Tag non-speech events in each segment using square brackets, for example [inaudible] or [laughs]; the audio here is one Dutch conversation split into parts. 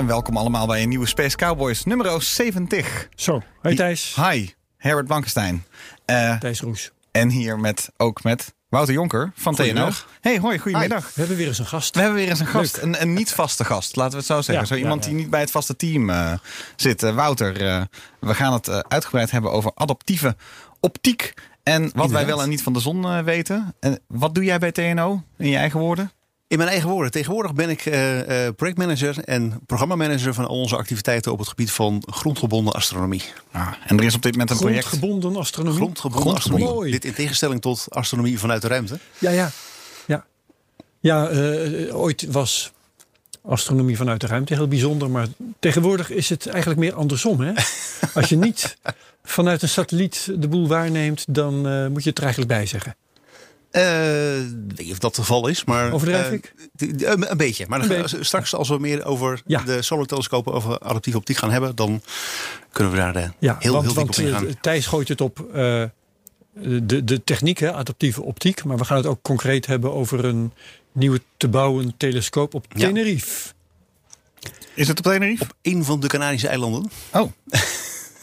En welkom allemaal bij een nieuwe Space Cowboys nummer 70. Zo, hey Thijs. Hi, Herbert Blankenstein. Eh, Thijs Roes. en hier met, ook met Wouter Jonker van TNO. Hey, hoi, goedemiddag. We hebben weer eens een gast. We hebben weer eens een gast, een, een niet vaste gast, laten we het zo zeggen. Ja, zo iemand ja. die niet bij het vaste team eh, zit. Eh, Wouter, eh, we gaan het uitgebreid hebben over adaptieve optiek. En wat wij wel en niet van de zon weten. En wat doe jij bij TNO, in je eigen woorden? In mijn eigen woorden. Tegenwoordig ben ik eh, eh, projectmanager en programmamanager van al onze activiteiten op het gebied van grondgebonden astronomie. Ah, en er is op dit moment een project. Grondgebonden astronomie. Grondgebonden Grondgebonden. astronomie. Mooi. Dit in tegenstelling tot astronomie vanuit de ruimte. Ja, ja. Ja, ja eh, ooit was astronomie vanuit de ruimte heel bijzonder. Maar tegenwoordig is het eigenlijk meer andersom. Hè? [laughs] Als je niet vanuit een satelliet de boel waarneemt, dan eh, moet je het er eigenlijk bij zeggen. Eh, weet niet of dat het geval is, maar... Overdrijf eh, ik? een, een beetje. Maar straks als we meer over Ja. de solartelescopen, over adaptieve optiek gaan hebben, dan kunnen we daar eh, Ja, heel, want, heel diep want op ingaan. Thijs gooit het op eh, de, de techniek, hè, adaptieve optiek. Maar we gaan het ook concreet hebben over een nieuwe te bouwen telescoop op Ja. Tenerife. Is het op Tenerife? Een van de Canarische eilanden. Oh, [laughs]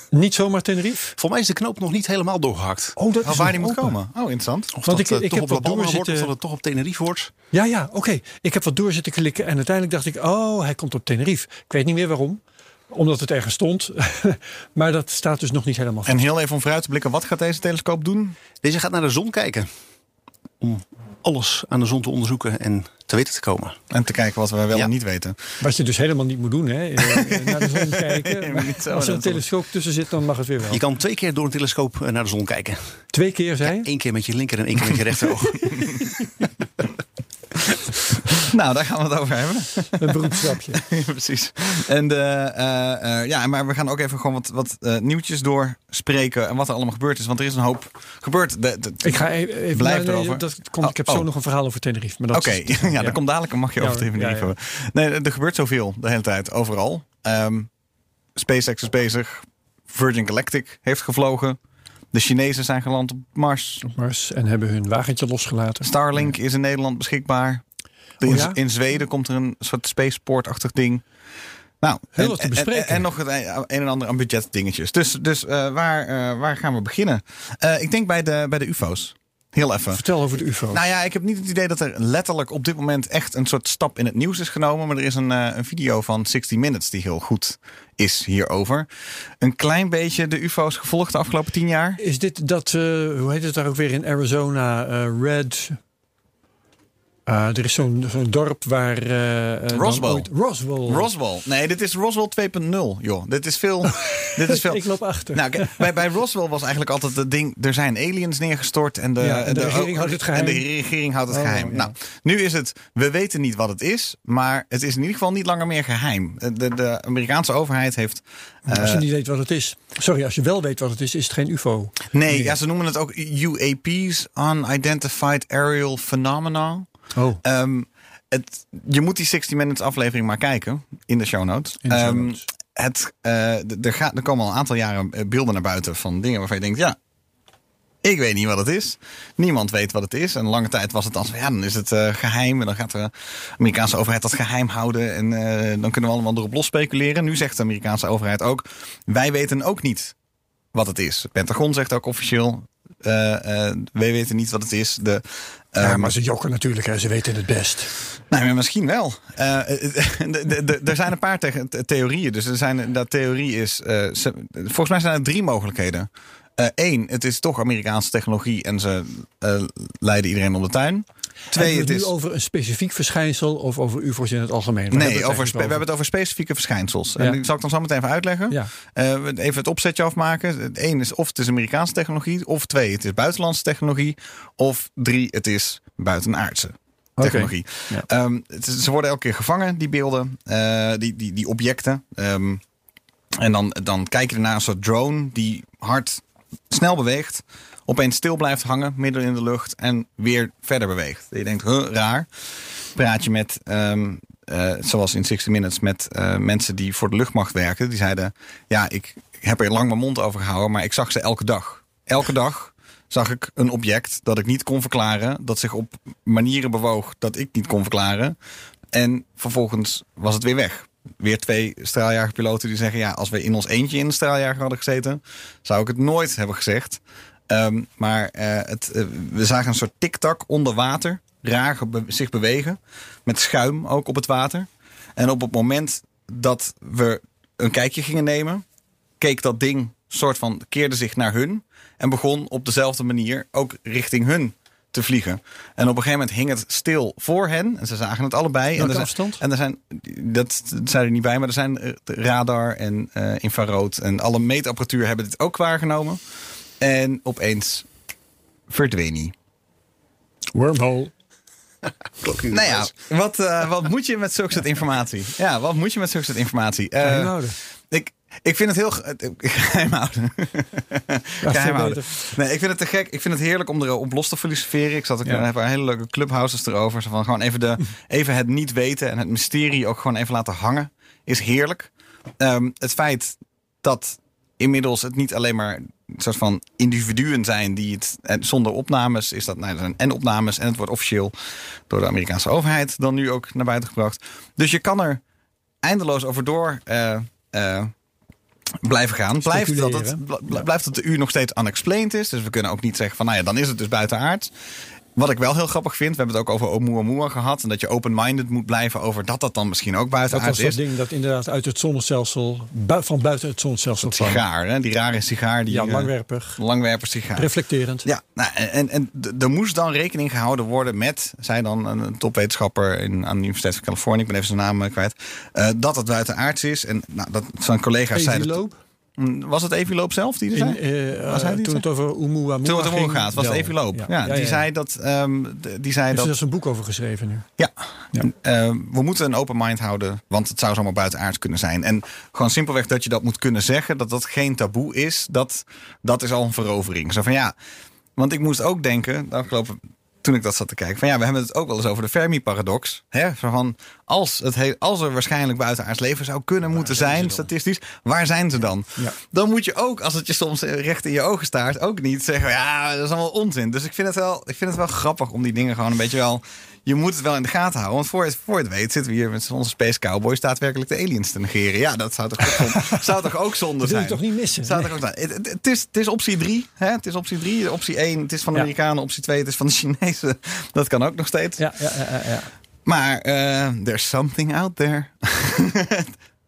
Niet zomaar Tenerife. Voor mij is de knoop nog niet helemaal doorgehakt. Oh, dat waar die moet komen. Oh, interessant. Of Want dat ik- eh, ik toch heb op wat wordt, doorzitten- of dat het toch op Tenerife wordt. Ja, ja, oké. Ik heb wat door zitten klikken en uiteindelijk dacht ik, oh, hij komt op Tenerife. Ik weet niet meer waarom, omdat het ergens stond. [laughs] maar dat staat dus nog niet helemaal vast. En heel even om vooruit te blikken, wat gaat deze telescoop doen? Deze gaat naar de zon kijken. Om alles aan de zon te onderzoeken en te weten te komen. En te kijken wat we wel Ja. en niet weten. Wat je dus helemaal niet moet doen, hè? eh, [laughs] naar de zon kijken. Maar als er een telescoop tussen zit, dan mag het weer wel. Je kan twee keer door een telescoop eh, naar de zon kijken. Twee keer, zei je? Eén keer met je linker en één keer met je rechteroog. [laughs] Nou, daar gaan we het over hebben. [laughs] Een beroepsgrapje. [laughs] Precies. En de, eh, eh, ja, maar we gaan ook even gewoon wat, wat eh, nieuwtjes doorspreken. En wat er allemaal gebeurd is. Want er is een hoop gebeurd. De, de- Ik ga e- even... Blijf nee, erover. Dat komt, Oh, ik heb oh. zo nog een verhaal over Tenerife. dat Oké, is- [laughs] ja, daar komt dadelijk. Mag je Ja, over ja, ja. hebben. Nee, er gebeurt zoveel de hele tijd. Overal. Ehm, SpaceX is bezig. Virgin Galactic heeft gevlogen. De Chinezen zijn geland op Mars. Op Mars en hebben hun wagentje losgelaten. Starlink is in Nederland beschikbaar. Oh in, ja? in Zweden komt er een soort spaceport-achtig ding. Nou, Heel en, wat te en- bespreken. En, en nog het een en ander aan budgetdingetjes. Dus, dus eh, waar, eh, waar gaan we beginnen? Eh, ik denk bij de, bij de UFO's. Heel even. Vertel over de UFO. Nou ja, ik heb niet het idee dat er letterlijk op dit moment echt een soort stap in het nieuws is genomen. Maar er is een, een video van 60 Minutes die heel goed is hierover. Een klein beetje de UFO's gevolgd de afgelopen tien jaar. Is dit dat, hoe heet het daar ook weer in Arizona? Red. Ah, er is zo'n dorp waar. eh, eh, Roswell. ooit- Roswell. Roswell. Nee, dit is Roswell 2.0, joh. Dit is veel. [laughs] dit is veel. Ik loop achter. Nou, bij, bij Roswell was eigenlijk altijd het ding... er zijn aliens neergestort en de, Ja, en de regering houdt het geheim. En de regering houdt het Oh, geheim. ja. Nou, nu is het... we weten niet wat het is... maar het is in ieder geval niet langer meer geheim. De, de Amerikaanse overheid heeft... als je eh, niet weet wat het is. Sorry, als je wel weet wat het is, is het geen UFO. nee, ja, ze noemen het ook UAP's, Unidentified Aerial Phenomena. Oh. Ehm, het, je moet die 60 Minutes aflevering maar kijken in de show notes. In de show notes. het, er, gaat, er komen al een aantal jaren eh, beelden naar buiten van dingen waarvan je denkt, ja, ik weet niet wat het is. Niemand weet wat het is. En lange tijd was het als, ja, dan is het eh, geheim. En dan gaat de Amerikaanse overheid dat geheim houden. En eh, dan kunnen we allemaal erop los speculeren. Nu zegt de Amerikaanse overheid ook, wij weten ook niet wat het is. Het Pentagon zegt ook officieel, wij weten niet wat het is. De, ja, ehm, maar ze jokken natuurlijk, hè. ze weten het best. nou, maar misschien wel. Eh, [laughs] er zijn een paar theorieën. Dus er zijn, dat theorie is. eh, volgens mij zijn er drie mogelijkheden. Eén, het is toch Amerikaanse technologie en ze eh, leiden iedereen om de tuin. Twee, Hebben het we het is. nu over een specifiek verschijnsel of over UFO's in het algemeen? Waar Nee, over, we hebben het over specifieke verschijnsels. Ja. En die zal ik dan zo meteen even uitleggen. Ja. Eh, even het opzetje afmaken. Het één is of het is Amerikaanse technologie. Of twee, het is buitenlandse technologie. Of drie, het is buitenaardse technologie. Ja. Ehm, het ze worden elke keer gevangen, die beelden, eh, die, die, die objecten. Ehm, en dan, dan kijk je ernaar een soort drone die hard, snel beweegt. Opeens stil blijft hangen, midden in de lucht. En weer verder beweegt. Je denkt, huh, raar. Praat je met, ehm, eh, zoals in 60 Minutes, met eh, mensen die voor de luchtmacht werken. Die zeiden, ja, ik heb er lang mijn mond over gehouden, maar ik zag ze elke dag. Elke dag zag ik een object dat ik niet kon verklaren. Dat zich op manieren bewoog dat ik niet kon verklaren. En vervolgens was het weer weg. Weer twee straaljagerpiloten die zeggen... ja, als we in ons eentje in een straaljager hadden gezeten... zou ik het nooit hebben gezegd. Ehm, maar eh, het, eh, we zagen een soort tik-tak onder water. Raar zich bewegen. Met schuim ook op het water. En op het moment dat we een kijkje gingen nemen... keek dat ding soort van keerde zich naar hun... en begon op dezelfde manier ook richting hun te vliegen. En op een gegeven moment hing het stil voor hen. En ze zagen het allebei. en er zijn, afstand? En er zijn, dat zijn er niet bij, maar er zijn eh, radar en eh, infrarood en alle meetapparatuur hebben dit ook waargenomen. En opeens verdween hij. Wormhole. Nou ja, wat, eh, wat moet je met zulke soort informatie? Ja, wat moet je met zulke soort informatie? Eh, ik, ik vind het heel... ge- eh, [laughs] Geheim houden. [laughs] Geheim. Nee, ik vind het te gek. Ik vind het heerlijk om erop los te filosoferen. Ik zat ook Ja. even een hele leuke clubhouses erover. Zo van gewoon even, de, [laughs] even het niet weten en het mysterie ook gewoon even laten hangen. Is heerlijk. Ehm, het feit dat inmiddels het niet alleen maar een soort van individuen zijn die het en zonder opnames is dat nou, er zijn en opnames en het wordt officieel door de Amerikaanse overheid dan nu ook naar buiten gebracht. Dus je kan er eindeloos over door eh, eh, blijven gaan. Blijft dat, het, blijft dat de U nog steeds unexplained is. Dus we kunnen ook niet zeggen van nou ja, dan is het dus buitenaard. Wat ik wel heel grappig vind, we hebben het ook over Oumuamua gehad. En dat je open-minded moet blijven over dat dat dan misschien ook Dat buitenaard was dat is. ding dat inderdaad uit het zonnestelsel, bui- van buiten het zonnestelsel kwam. Sigaar, hè? die rare sigaar. Die, Ja, eh, langwerpig, langwerper sigaar. reflecterend. Ja, nou, en, en, er moest dan rekening gehouden worden met, zei dan een topwetenschapper in, aan de Universiteit van Californië, ik ben even zijn naam eh, kwijt, eh, dat het buitenaards is. En nou, dat zijn collega's zeiden. Was het Eviloop zelf die er In, zei? eh, Was hij die toen zei? het over Oumuamua Toen het ging, gaat, was het wel. Eviloop. Ja, Ja, die ja, zei dat. ehm, die zei Heeft dat er dus een boek over geschreven nu. ja, Ja. Eh, we moeten een open mind houden, want het zou zomaar buitenaards kunnen zijn. En gewoon simpelweg dat je dat moet kunnen zeggen, dat dat geen taboe is, dat, dat is al een verovering. Zo van ja, want ik moest ook denken, de afgelopen, toen ik dat zat te kijken, van ja, we hebben het ook wel eens over de Fermi-paradox. Hè? Van, als, het he- als er waarschijnlijk buitenaards leven zou kunnen moeten zijn, statistisch, waar zijn ze dan? Ja. Dan moet je ook, als het je soms recht in je ogen staart, ook niet zeggen, ja, dat is allemaal onzin. Dus ik vind het wel, ik vind het wel grappig om die dingen gewoon een beetje wel je moet het wel in de gaten houden. Want voor het, voor het weet zitten we hier met onze Space Cowboys daadwerkelijk de aliens te negeren. Ja, dat zou toch ook, zonde- [laughs] zou toch ook zonde Dat wil zijn? je toch niet missen? Zou Nee. toch ook zijn? Het, is, het is optie 3. Het is optie 3. Optie 1, het is van de Ja. Amerikanen. Optie 2, het is van de Chinezen. [laughs] Dat kan ook nog steeds. Ja, ja, ja, ja, ja. Maar eh there's something out there. [laughs]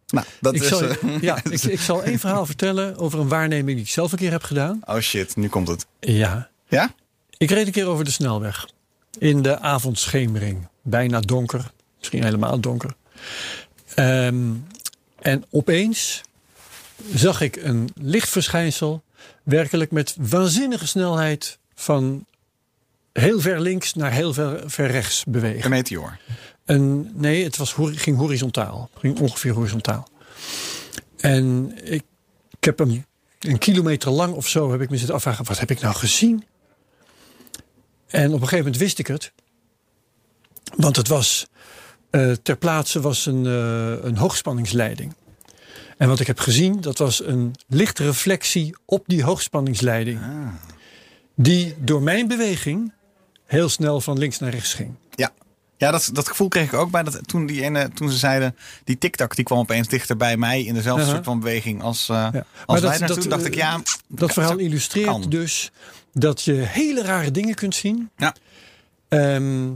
nou, dat Ik, is... zal, eh, ja, ik, ik zal één verhaal vertellen over een waarneming die ik zelf een keer heb gedaan. oh shit, nu komt het. Ja, Ja? ik reed een keer over de snelweg. In de avondschemering. Bijna donker. Misschien helemaal donker. Ehm, en opeens zag ik een lichtverschijnsel. Werkelijk met waanzinnige snelheid van heel ver links naar heel ver, ver rechts bewegen. Een meteor. En nee, het was, ging horizontaal. Ging ongeveer horizontaal. En ik, ik heb hem een kilometer lang of zo heb ik me zitten afvragen. Wat heb ik nou gezien? En op een gegeven moment wist ik het. Want het was eh, ter plaatse was een, eh, een hoogspanningsleiding. En wat ik heb gezien, dat was een lichte reflectie op die hoogspanningsleiding. Die door mijn beweging heel snel van links naar rechts ging. Ja. Ja, dat, dat gevoel kreeg ik ook bij dat, toen, die ene, toen ze zeiden... die tiktak die kwam opeens dichter bij mij... in dezelfde soort van beweging als, Ja. als wij dat- naartoe. dat, dacht ik, ja... Dat verhaal kan. illustreert dus dat je hele rare dingen kunt zien. Ja. Ehm,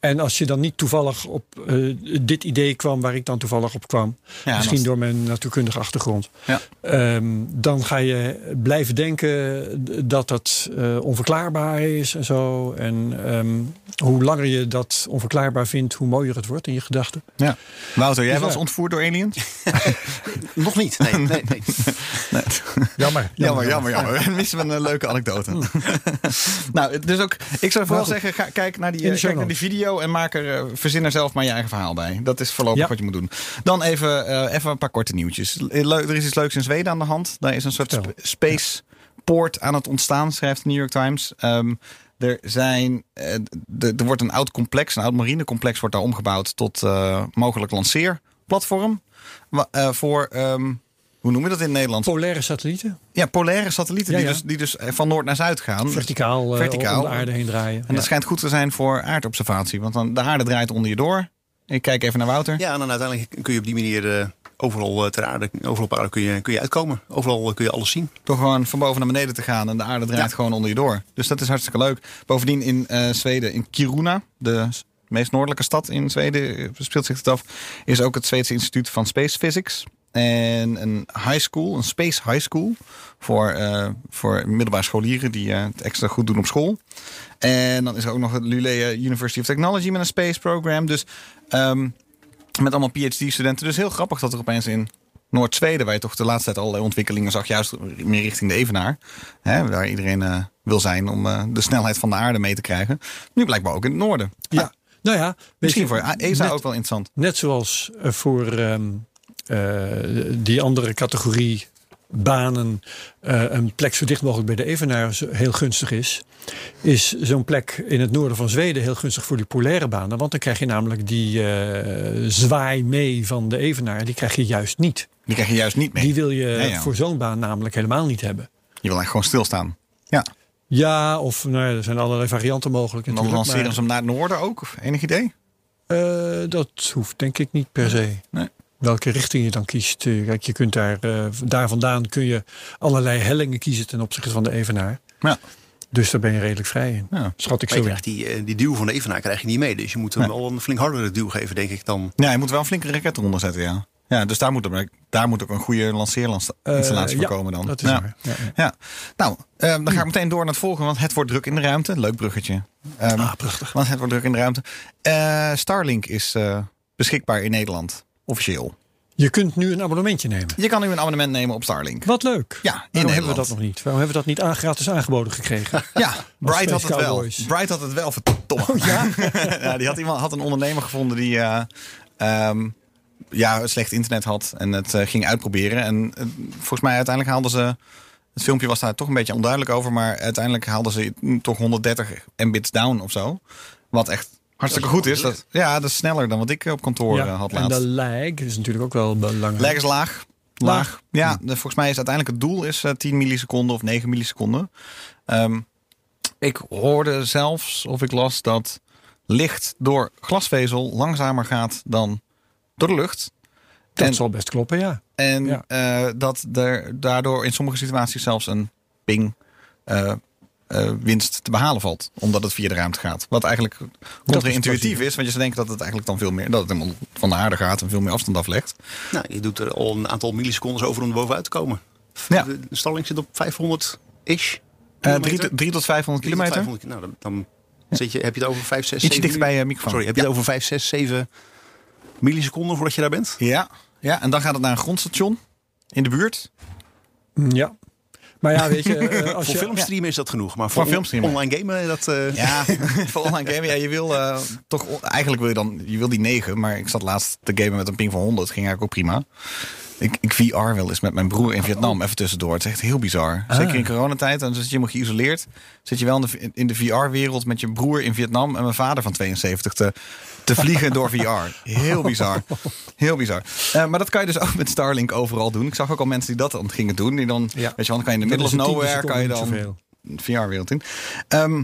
en als je dan niet toevallig op eh, dit idee kwam waar ik dan toevallig op kwam, Ja, misschien dat- door mijn natuurkundige achtergrond, Ja. ehm, dan ga je blijven denken dat dat eh, onverklaarbaar is en zo. En ehm, hoe langer je dat onverklaarbaar vindt, hoe mooier het wordt in je gedachten. Ja. Wouter, jij Dus was ontvoerd door aliens? [laughs] Nog niet. Nee, nee, nee. [laughs] Jammer. Jammer, jammer, jammer. We missen we een leuke anekdote. [laughs] nou, dus ook, ik zou vooral goed. zeggen, ga, kijk naar die, In de eh, kijk naar die notes. En maak er, eh, verzin er zelf maar je eigen verhaal bij. Dat is voorlopig Ja. wat je moet doen. Dan even, eh, even een paar korte nieuwtjes. Leuk- Er is iets leuks in Zweden aan de hand. Daar is een soort Vertel. sp- spacepoort aan het ontstaan, schrijft de New York Times. Ehm, er, zijn, eh, er wordt een oud complex, een oud marinecomplex wordt daar omgebouwd tot eh, mogelijk lanceerplatform. Eh, voor, ehm, hoe noem je dat in het Nederlands? Polaire satellieten, Ja, polaire satellieten Ja, die. Dus, die dus eh, van noord naar zuid gaan. verticaal, eh, Verticaal. om de aarde heen draaien. En Ja. dat schijnt goed te zijn voor aardobservatie. Want dan, de aarde draait onder je door. Ik kijk even naar Wouter. Ja, en dan uiteindelijk kun je op die manier eh, overal eh, ter aarde, overal op aarde kun je, kun je uitkomen. Overal kun je alles zien. Door gewoon van boven naar beneden te gaan. En de aarde draait Ja. gewoon onder je door. Dus dat is hartstikke leuk. Bovendien in eh, Zweden, in Kiruna, de meest noordelijke stad in Zweden, speelt zich het af. Is ook het Zweedse Instituut van Space Physics. En een high school, een space high school. Voor, eh, voor middelbare scholieren die eh, het extra goed doen op school. En dan is er ook nog het Luleå University of Technology met een space program. Dus ehm, met allemaal PhD-studenten. Dus heel grappig dat er opeens in Noord-Zweden, waar je toch de laatste tijd allerlei ontwikkelingen zag, juist meer richting de Evenaar. Hè, waar iedereen eh, wil zijn om de snelheid van de aarde mee te krijgen. Nu blijkbaar ook in het noorden. Ja. Nou, Nou ja, misschien je, voor ESA net- ook wel interessant. Net zoals voor ehm, eh, die andere categorie banen eh, een plek zo dicht mogelijk bij de Evenaar heel gunstig is, is zo'n plek in het noorden van Zweden heel gunstig voor die polaire banen. Want dan krijg je namelijk die eh, zwaai mee van de Evenaar, die krijg je juist niet. Die krijg je juist niet mee. Die wil je Ja, ja. voor zo'n baan namelijk helemaal niet hebben. Je wil eigenlijk gewoon stilstaan. Ja. Ja, of nou ja, er zijn allerlei varianten mogelijk. En dan lanceren ze hem naar het noorden ook. Of Enig idee? eh, dat hoeft denk ik niet per se. Nee. Welke richting je dan kiest. Eh, Kijk, je kunt daar, eh, daar vandaan kun je allerlei hellingen kiezen ten opzichte van de Evenaar. Ja. Dus daar ben je redelijk vrij in. Ja. Schat ik zo die, eh, die duw van de Evenaar krijg je niet mee. Dus je moet hem Nee. wel een flink hardere duw geven, denk ik, dan... Ja, je moet wel een flinke raket eronder zetten, ja. Ja, dus daar moet, er, daar moet ook een goede lanceerinstallatie Eh, voor ja, komen dan. Dat is ja. waar. Ja, ja. Ja, nou, dan ga ik meteen door naar het volgende, want het wordt druk in de ruimte. Leuk bruggetje. Ehm, Ah, prachtig. Want het wordt druk in de ruimte. Eh, Starlink is eh, beschikbaar in Nederland, officieel. Je kunt nu een abonnementje nemen. Je kan nu een abonnement nemen op Starlink. Wat leuk. Ja, in Waarom hebben we dat nog niet? Waarom hebben we dat niet aan, gratis aangeboden gekregen? [laughs] Ja, Bright had het wel. Bright had het wel, verdomme. Oh, ja? [laughs] ja, die had, iemand, had een ondernemer gevonden die ehm, ja, slecht internet had en het eh, ging uitproberen. En eh, volgens mij uiteindelijk haalden ze... Het filmpje was daar toch een beetje onduidelijk over, maar uiteindelijk haalden ze toch 130 mbits down of zo. Wat echt hartstikke goed is. Dat, ja, dat is sneller dan wat ik op kantoor eh, had en laatst. de lag is natuurlijk ook wel belangrijk. Lag is laag. Laag. Laag. Ja, de- volgens mij is uiteindelijk het doel is eh, 10 milliseconden of 9 milliseconden. Ehm, ik hoorde zelfs, of ik las, dat licht door glasvezel langzamer gaat dan door de lucht. Dat en- zal best kloppen, ja. En Ja. eh, dat er daardoor in sommige situaties zelfs een ping eh, eh, winst te behalen valt. Omdat het via de ruimte gaat. Wat eigenlijk contra-intuïtief is. Want je zou denken dat het eigenlijk dan veel meer... dat het helemaal van de aarde gaat en veel meer afstand aflegt. Nou, je doet er al een aantal milliseconden over om er bovenuit te komen. Ja. De Starlink zit op 500-ish. Eh, kilometer. 3 tot 500 Drie tot kilometer. 500 Nou, dan, dan zit je, heb je het over 5, 6, Ietsje 7... dichter bij je microfoon. Sorry, heb je Ja. het over 5, 6, 7 milliseconden voordat je daar bent? Ja, ja, en dan gaat het naar een grondstation in de buurt. Ja. Maar ja, weet je, [laughs] eh, als Voor je... filmstreamen is dat genoeg. Maar Voor voor, filmstreamen. online gamen, dat... eh, Ja, [laughs] voor online gamen. Ja, je wil eh, toch eigenlijk wil je dan je wil die 9, maar ik zat laatst te gamen met een ping van 100, ging eigenlijk ook prima. Ik, ik VR wel eens met mijn broer in Vietnam even tussendoor. Het is echt heel bizar. Zeker in coronatijd. Dan zit je helemaal geïsoleerd. Zit je wel in de, in de VR-wereld met je broer in Vietnam en mijn vader van 72 te, te vliegen door VR. Heel bizar. Heel bizar. Eh, maar dat kan je dus ook met Starlink overal doen. Ik zag ook al mensen die dat dan gingen doen. Die dan, Ja. weet je wel, dan kan je in de is of in 10 nowhere kan je dan. VR-wereld in. Ehm,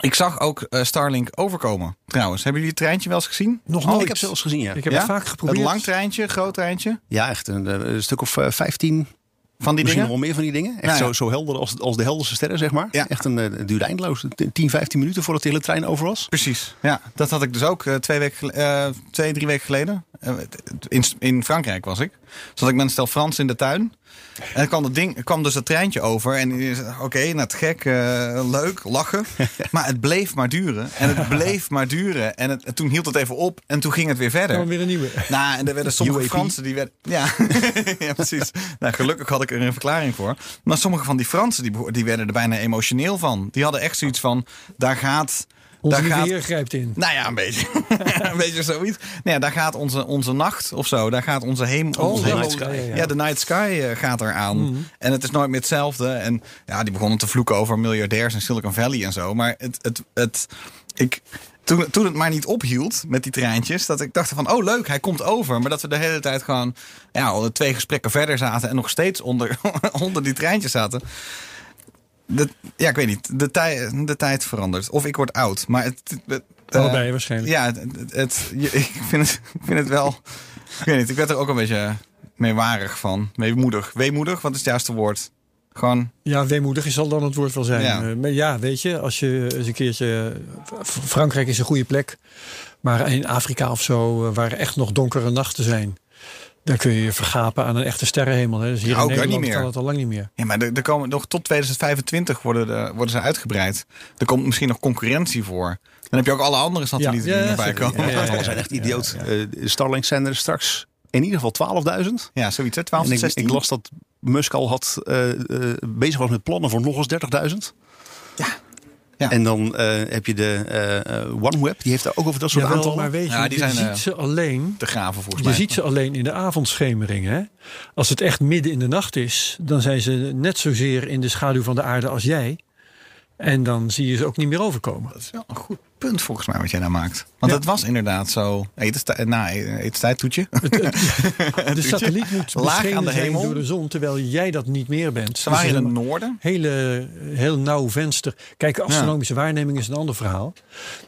ik zag ook eh, Starlink overkomen. Trouwens, hebben jullie het treintje wel eens gezien? Nog Oh, nooit. ik heb ze wel eens gezien, ja. Ik heb Ja? het vaak geprobeerd. Een lang treintje, groot treintje. Ja, echt een, eh, een stuk of eh, 15, Van die misschien nog dingen. wel meer van die dingen. Echt Nou ja. zo, zo helder als, als de helderste sterren, zeg maar. Ja. Echt een, het duurde eindeloos. 10, 15 minuten voordat de hele trein over was. Precies. Ja, dat had ik dus ook eh, twee, weken, eh, twee, drie weken geleden. In, in Frankrijk was ik. Zat ik met een stel Frans in de tuin. En dan kwam, het ding, kwam dus dat treintje over. En oké, nou het gek, eh, leuk, lachen. [laughs] Maar het bleef maar duren. En het bleef maar duren. En, het, en toen hield het even op. En toen ging het weer verder. Dan weer een nieuwe. Nou, en er werden sommige UAP. Fransen die werden. Ja, [laughs] ja precies. Nou, gelukkig had ik er een verklaring voor. Maar sommige van die Fransen die, die werden er bijna emotioneel van. Die hadden echt zoiets van: daar gaat Onze daar gaat, grijpt in. nou ja, een beetje. [laughs] een beetje zoiets. Nou ja, daar gaat onze, onze nacht of zo. Daar gaat onze hemel. Oh, onze hemel- night sky, ja, de night sky eh, gaat eraan. En het is nooit meer hetzelfde. En ja, die begonnen te vloeken over miljardairs in Silicon Valley en zo. Maar het. het, het ik, toen, toen het maar niet ophield met die treintjes, dat ik dacht van, oh leuk, hij komt over. Maar dat we de hele tijd gewoon ja, onder twee gesprekken verder zaten en nog steeds onder, [laughs] onder die treintjes zaten. De, ja, ik weet niet. De, tij, de tijd verandert. Of ik word oud. Maar het, het, eh, Allebei waarschijnlijk. ja, het, [laughs] ik, vind het, ik vind het wel. Ik weet niet, ik werd er ook een beetje meewarig van. Meemoedig. Weemoedig, wat is het juiste woord? Gewoon. Ja, weemoedig zal dan het woord wel zijn. Ja. Eh, maar ja, weet je, als je eens een keertje... F- Frankrijk is een goede plek. Maar in Afrika of zo, eh, waar echt nog donkere nachten zijn... dan kun je je vergapen aan een echte sterrenhemel. Hè. Dus hier Ja, in Nederland niet meer. kan het al lang niet meer. Ja, maar er, er komen nog tot 2025 worden, de, worden ze uitgebreid. Er komt misschien nog concurrentie voor. Dan heb je ook alle andere satellieten Ja, die ja, erbij komen. Ja, zijn echt idioot. Eh, Starlink zijn er straks in ieder geval 12.000. Ja, zoiets hè? 12 En tot ik, 16. ik las dat Musk al had, eh, eh, bezig was met plannen voor nog eens 30.000. Ja. En dan eh, heb je de eh, eh, OneWeb, die heeft daar ook over dat soort Jawel, aantallen. maar weet je, Ja, die je zijn, ziet ze alleen... te graven volgens Je mij. ziet ze alleen in de avondschemering. Hè? Als het echt midden in de nacht is, dan zijn ze net zozeer in de schaduw van de aarde als jij. En dan zie je ze ook niet meer overkomen. Dat is wel een goed punt volgens mij wat jij daar maakt. Want Ja. het was inderdaad zo. Etenstijd, na etenstijd [laughs] toetje. De satelliet moet Laag aan de hemel. door de zon, terwijl jij dat niet meer bent. Ze waren Dus in het noorden. hele, heel nauw venster. Kijk, astronomische waarneming is een ander verhaal.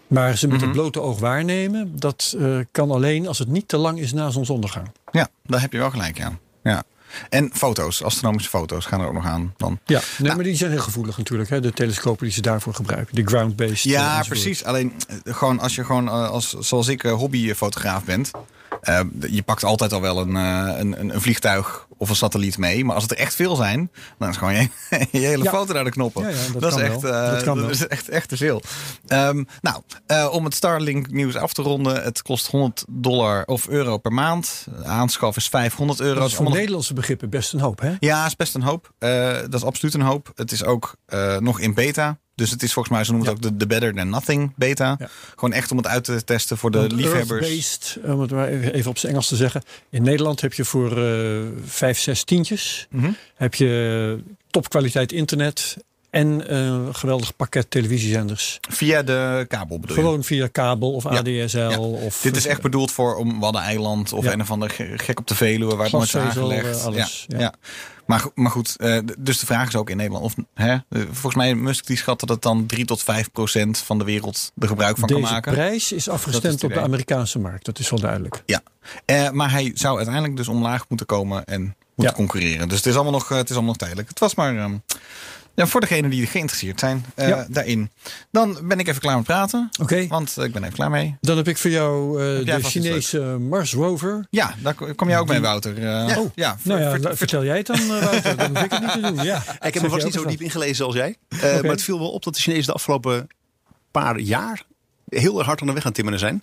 Maar ze met Mhm. het blote oog waarnemen, dat eh, kan alleen als het niet te lang is na zonsondergang. Ja, daar heb je wel gelijk aan. Ja. En foto's, astronomische foto's gaan er ook nog aan. Dan. Ja, nee, Nou. maar die zijn heel gevoelig natuurlijk. Hè? De telescopen die ze daarvoor gebruiken. De ground-based. eh, Ja, enzovoort. precies. Alleen eh, gewoon als je gewoon eh, als zoals ik eh, hobbyfotograaf bent, eh, je pakt altijd al wel een, eh, een, een, een vliegtuig of een satelliet mee. Maar als het er echt veel zijn, dan is gewoon je, [laughs] je hele Ja. foto naar de knoppen. Ja, ja, dat is echt, eh, Dat is echt, echt te veel. Ehm, nou, eh, om het Starlink nieuws af te ronden, het kost 100 dollar of euro per maand. De aanschaf is 500 euro. Dat is voor Nederlandse begrippen best een hoop, hè? Ja, is best een hoop. Eh, dat is absoluut een hoop. Het is ook nog in beta. Dus het is volgens mij, ze noemen het ook de, de Better Than Nothing beta. Ja. Gewoon echt om het uit te testen voor de Want liefhebbers. Earth-based, om het maar even op zijn Engels te zeggen. In Nederland heb je voor eh vijf, zes tientjes... Mhm. heb je topkwaliteit internet... en eh, een geweldig pakket televisiezenders. Via de kabel bedoel je? Gewoon via kabel of. ADSL. Ja. Of, Dit is echt bedoeld voor om Waddeneiland of een of ander ge- gek op de Veluwe waar het nooit is aangelegd. eh, alles, Ja. Maar, maar goed, eh, dus de vraag is ook in Nederland. Of, hè, eh, volgens mij Musk die schat dat het dan 3 tot 5 procent van de wereld er gebruik van Deze kan maken. prijs is afgestemd op de. Amerikaanse markt. Dat is wel duidelijk. Ja, Eh, maar hij zou uiteindelijk dus omlaag moeten komen en moeten Ja. concurreren. Dus het is allemaal nog, eh, het is allemaal nog tijdelijk. Het was maar ehm, ja, voor degenen die geïnteresseerd zijn eh, Ja. daarin. Dan ben ik even klaar met praten, Oké, want eh, ik ben even klaar mee. dan heb ik voor jou eh, de Chinese Mars Rover. Ja, daar ko- kom jij ook mee, Wouter. Eh, Oh, ja, Nou ja, ver- la- ver- vertel jij het dan, Wouter. Dan hoef ik het niet te doen. Ja. Ik heb er vast niet zo diep ingelezen als jij. Eh, Maar het viel wel op dat de Chinezen de afgelopen paar jaar heel erg hard aan de weg aan het timmeren zijn.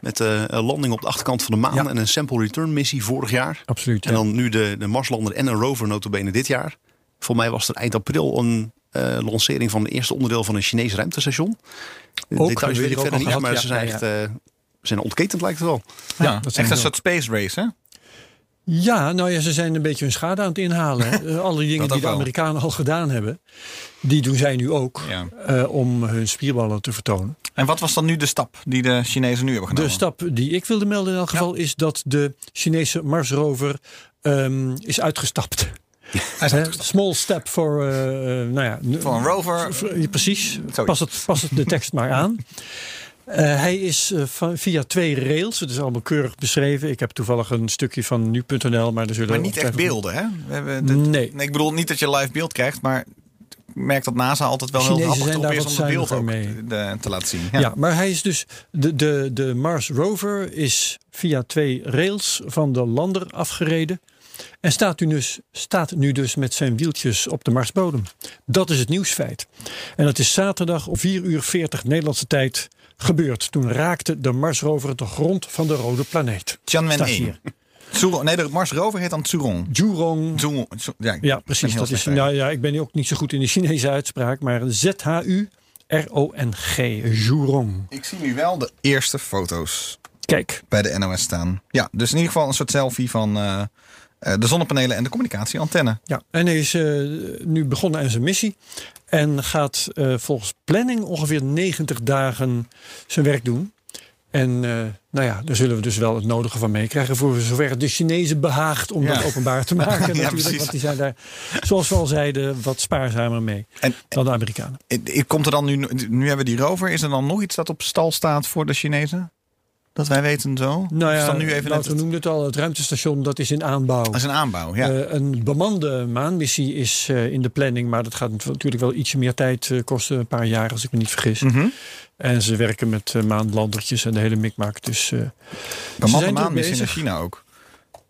Met eh, een landing op de achterkant van de maan Hmm. Ja. en een sample return missie vorig jaar. Absoluut. En ja. dan nu de, de Marslander en een rover notabene dit jaar. Voor mij was er eind april een eh, lancering van het eerste onderdeel van een Chinees ruimtestation. De Ook, details weet we ik verder al niet, gehad, maar ja, ze zijn ja, echt eh, zijn ontketend lijkt het wel. ja, dat echt een soort space race, hè? Ja, nou ja, ze zijn een beetje hun schade aan het inhalen. [laughs] Eh, Alle dingen die de wel. Amerikanen al gedaan hebben, die doen zij nu ook Ja. eh, om hun spierballen te vertonen. En wat was dan nu de stap die de Chinezen nu hebben De genomen? stap die ik wilde melden in elk geval is dat de Chinese Mars rover ehm, is uitgestapt. Hij uitgestapt. Small step voor, eh, eh, nou ja, Voor een rover. ja, precies. Pas, het, pas het de tekst maar aan. Eh, hij is van, via twee rails. Het is allemaal keurig beschreven. Ik heb toevallig een stukje van nu.nl, maar er zullen Maar niet echt beelden, hè? We hebben Nee. Ik bedoel niet dat je live beeld krijgt, maar ik merk dat NASA altijd wel heel Chinezen zijn erop daar is om het beeld ook mee. te laten zien. Ja. maar hij is dus. De, de, de Mars rover is via twee rails van de lander afgereden. En staat nu, dus, staat nu dus met zijn wieltjes op de Marsbodem. Dat is het nieuwsfeit. En dat is zaterdag om 4 uur 40 Nederlandse tijd gebeurd. Toen raakte de Mars rover de grond van de rode planeet. Tianwen Staat 1. hier. Tsuron- nee, de Mars rover heet dan. Jurong. Tsurong- Tsu- Ja, precies. Dat is, nou ja, ik ben ook niet zo goed in de Chinese uitspraak. Maar ZHU R-O-N-G, Jurong. Ik zie nu wel de eerste foto's Kijk, bij de NOS staan. Ja, dus in ieder geval een soort selfie van eh, de zonnepanelen en de communicatieantenne. ja. en hij is eh, nu begonnen aan zijn missie. En gaat eh, volgens planning ongeveer 90 dagen zijn werk doen. En eh, nou ja, daar zullen we dus wel het nodige van meekrijgen. Voor zover het de Chinezen behaagt om Ja. dat openbaar te maken. [laughs] natuurlijk, precies. want die zijn daar, zoals we al zeiden, wat spaarzamer mee En dan de Amerikanen. eh, eh, komt er dan nu, nu hebben we die rover. Is er dan nog iets dat op stal staat voor de Chinezen? Dat wij weten zo? Nou is ja, dan nu even net het- noemde het al, het ruimtestation dat is in aanbouw. Dat is een aanbouw, ja. Eh, een bemande maanmissie is eh, in de planning, maar dat gaat natuurlijk wel ietsje meer tijd eh, kosten. Een paar jaar, als ik me niet vergis. Mhm. En ze werken met maanlandertjes en de hele mikmak. Dus Bemande maanmissie bezig. China ook.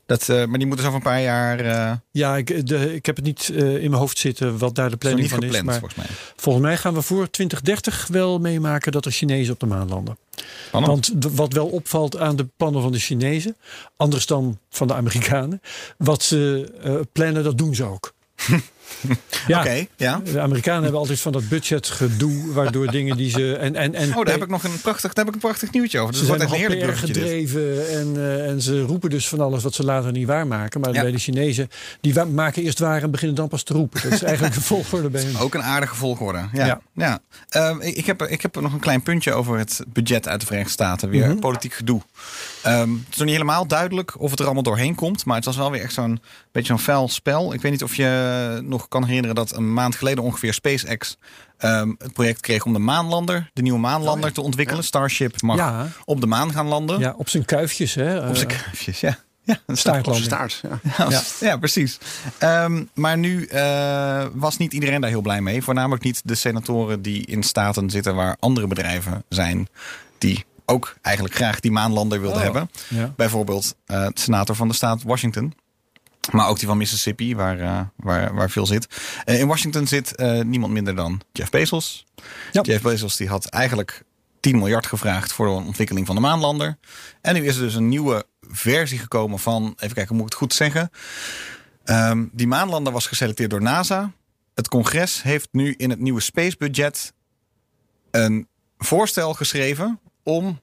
Dat, eh, maar die moeten zo over een paar jaar... eh ja, ik, de, ik heb het niet eh, in mijn hoofd zitten wat daar de planning van gepland, is. Maar volgens mij. volgens mij gaan we voor 2030 wel meemaken dat er Chinezen op de maan landen. Want wat wel opvalt aan de plannen van de Chinezen, anders dan van de Amerikanen, wat ze plannen, dat doen ze ook. [laughs] [laughs] ja, Oké, ja. de Amerikanen hebben altijd van dat budgetgedoe, waardoor [laughs] dingen die ze. En, en, en Oh, daar heb ik nog een prachtig, daar heb ik een prachtig nieuwtje over. Dus Ze zijn een gedreven en, eh, en ze roepen dus van alles wat ze later niet waarmaken. Maar Ja. bij de Chinezen, die maken eerst waar en beginnen dan pas te roepen. Dat is eigenlijk de [laughs] volgorde bij hen. Ook een aardige volgorde. Ja. Ja. ja. Ehm, ik, ik heb, ik heb nog een klein puntje over het budget uit de Verenigde Staten. Weer Mhm. politiek gedoe. Ehm, het is nog niet helemaal duidelijk of het er allemaal doorheen komt. Maar het was wel weer echt zo'n beetje zo'n vuil spel. Ik weet niet of je nog kan herinneren dat een maand geleden ongeveer SpaceX ehm, het project kreeg om de maanlander, de nieuwe maanlander te ontwikkelen. Starship mag Ja. op de maan gaan landen. Ja, op zijn kuifjes. Hè. Op zijn Eh, kuifjes, ja. ja een staartlanding. staart. Ja. [laughs] ja, Ja. ja. precies. Ehm, maar nu eh, was niet iedereen daar heel blij mee. Voornamelijk niet de senatoren die in staten zitten waar andere bedrijven zijn. Die ook eigenlijk graag die maanlander wilden Oh, hebben. ja. Bijvoorbeeld eh, de senator van de staat Washington. Maar ook die van Mississippi, waar, eh, waar, waar veel zit. Eh, in Washington zit eh, niemand minder dan Jeff Bezos. Ja. Jeff Bezos die had eigenlijk 10 miljard gevraagd voor de ontwikkeling van de maanlander. En nu is er dus een nieuwe versie gekomen van, even kijken, moet ik het goed zeggen? Ehm, die maanlander was geselecteerd door NASA. Het congres heeft nu in het nieuwe space budget een voorstel geschreven om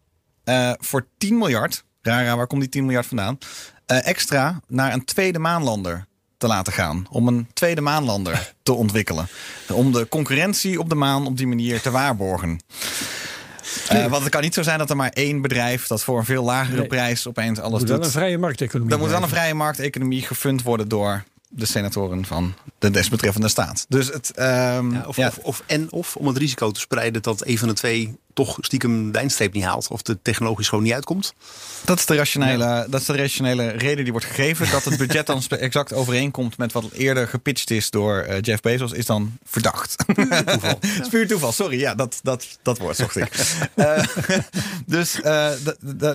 voor 10 miljard, rara, waar komt die 10 miljard vandaan? eh, extra naar een tweede maanlander te laten gaan. Om een tweede maanlander [laughs] te ontwikkelen. Om de concurrentie op de maan op die manier te waarborgen. Eh, want het kan niet zo zijn dat er maar één bedrijf dat voor een veel lagere Nee. prijs opeens alles moet wel doet. een vrije markteconomie. Dan moet wel een vrije markteconomie gefund worden door de senatoren van de desbetreffende staat. Dus het. ehm, Ja, of, ja, Of, of, en of om het risico te spreiden dat een van de twee toch stiekem de eindstreep niet haalt. Of de technologisch gewoon niet uitkomt. dat, is de rationele, dat is de rationele reden die wordt gegeven. Dat het budget dan exact overeenkomt met wat eerder gepitcht is door eh, Jeff Bezos, is dan verdacht. toeval. [laughs] Toeval, sorry. Ja, dat, dat, dat woord zocht ik. [laughs] Eh, dus eh,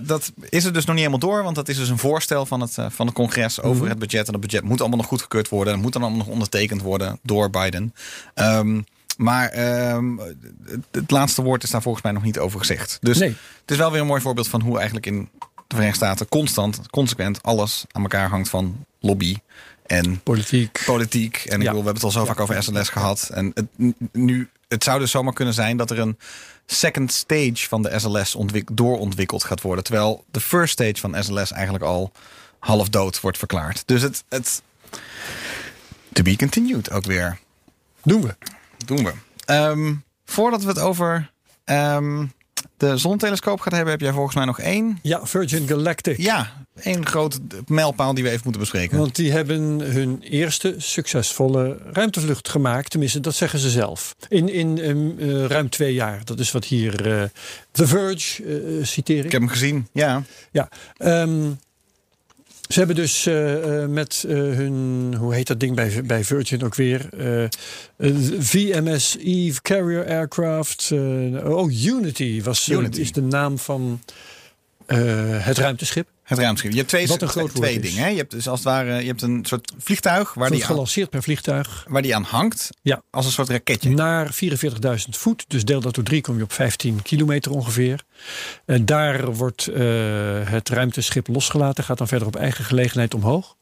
dat- is er dus nog niet helemaal door. Want dat is dus een voorstel van het, van het congres over het budget. En dat budget moet allemaal nog goedgekeurd worden. En moet dan allemaal nog ondertekend worden door Biden. Ehm, maar ehm, het, laatste woord is daar volgens mij nog niet over gezegd. Dus Nee. het is wel weer een mooi voorbeeld van hoe eigenlijk in de Verenigde Staten constant, consequent alles aan elkaar hangt van lobby en Politiek. politiek. En ik Ja. bedoel, we hebben het al zo vaak over SLS gehad. En het, nu, het zou dus zomaar kunnen zijn dat er een second stage van de SLS ontwik- doorontwikkeld gaat worden. Terwijl de first stage van SLS eigenlijk al half dood wordt verklaard. Dus het, het to be continued ook weer. Doen we. Doen we. Ehm, voordat we het over ehm, de zontelescoop gaan hebben, heb jij volgens mij nog één. Ja, Virgin Galactic. Ja, één grote mijlpaal die we even moeten bespreken. Want die hebben hun eerste succesvolle ruimtevlucht gemaakt. Tenminste, dat zeggen ze zelf. In, in ehm, eh, ruim twee jaar. Dat is wat hier eh, The Verge eh, citeer ik. Ik heb hem gezien, ja. Ja, ze hebben dus eh, eh, met eh, hun, hoe heet dat ding bij, bij Virgin ook weer? Eh, VMS Eve Carrier Aircraft. oh, Unity, was, Unity. is de naam van het ruimteschip. Het ruimteschip. Je hebt twee, Wat een groot twee dingen. Hè? Je hebt dus als het ware je hebt een soort vliegtuig waar die, aan, gelanceerd per vliegtuig. waar die aan hangt. Ja. Als een soort raketje. Naar 44.000 voet. Dus deel dat door drie kom je op 15 kilometer ongeveer. En daar wordt eh, het ruimteschip losgelaten. Gaat dan verder op eigen gelegenheid omhoog.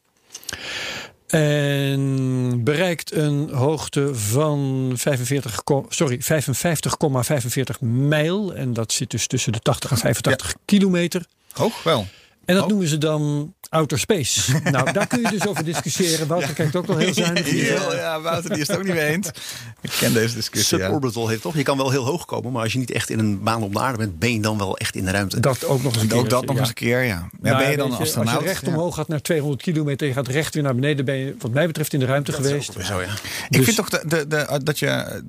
En bereikt een hoogte van 45, ko- sorry, 55,45 mijl. En dat zit dus tussen de 80 en 85 kilometer. Hoog wel. En dat Oh. noemen ze dan outer space. [laughs] nou, daar kun je dus over discussiëren. Wouter kijkt ook wel heel zuinig. hier. Heel, ja, Wouter die is het ook niet mee eens. Ik ken deze discussie. Ja. Suborbital heeft toch? Je kan wel heel hoog komen, maar als je niet echt in een baan om de aarde bent, ben je dan wel echt in de ruimte. Dat ook nog eens een keer. Ook dat nog ja. eens een keer, ja. ja Nou, ben je dan weet een astronaut? Als je recht omhoog gaat naar 200 kilometer... je gaat recht weer naar beneden... ben je wat mij betreft in de ruimte geweest. Zo ja. Ik Dus- vind toch de, de, de, dat je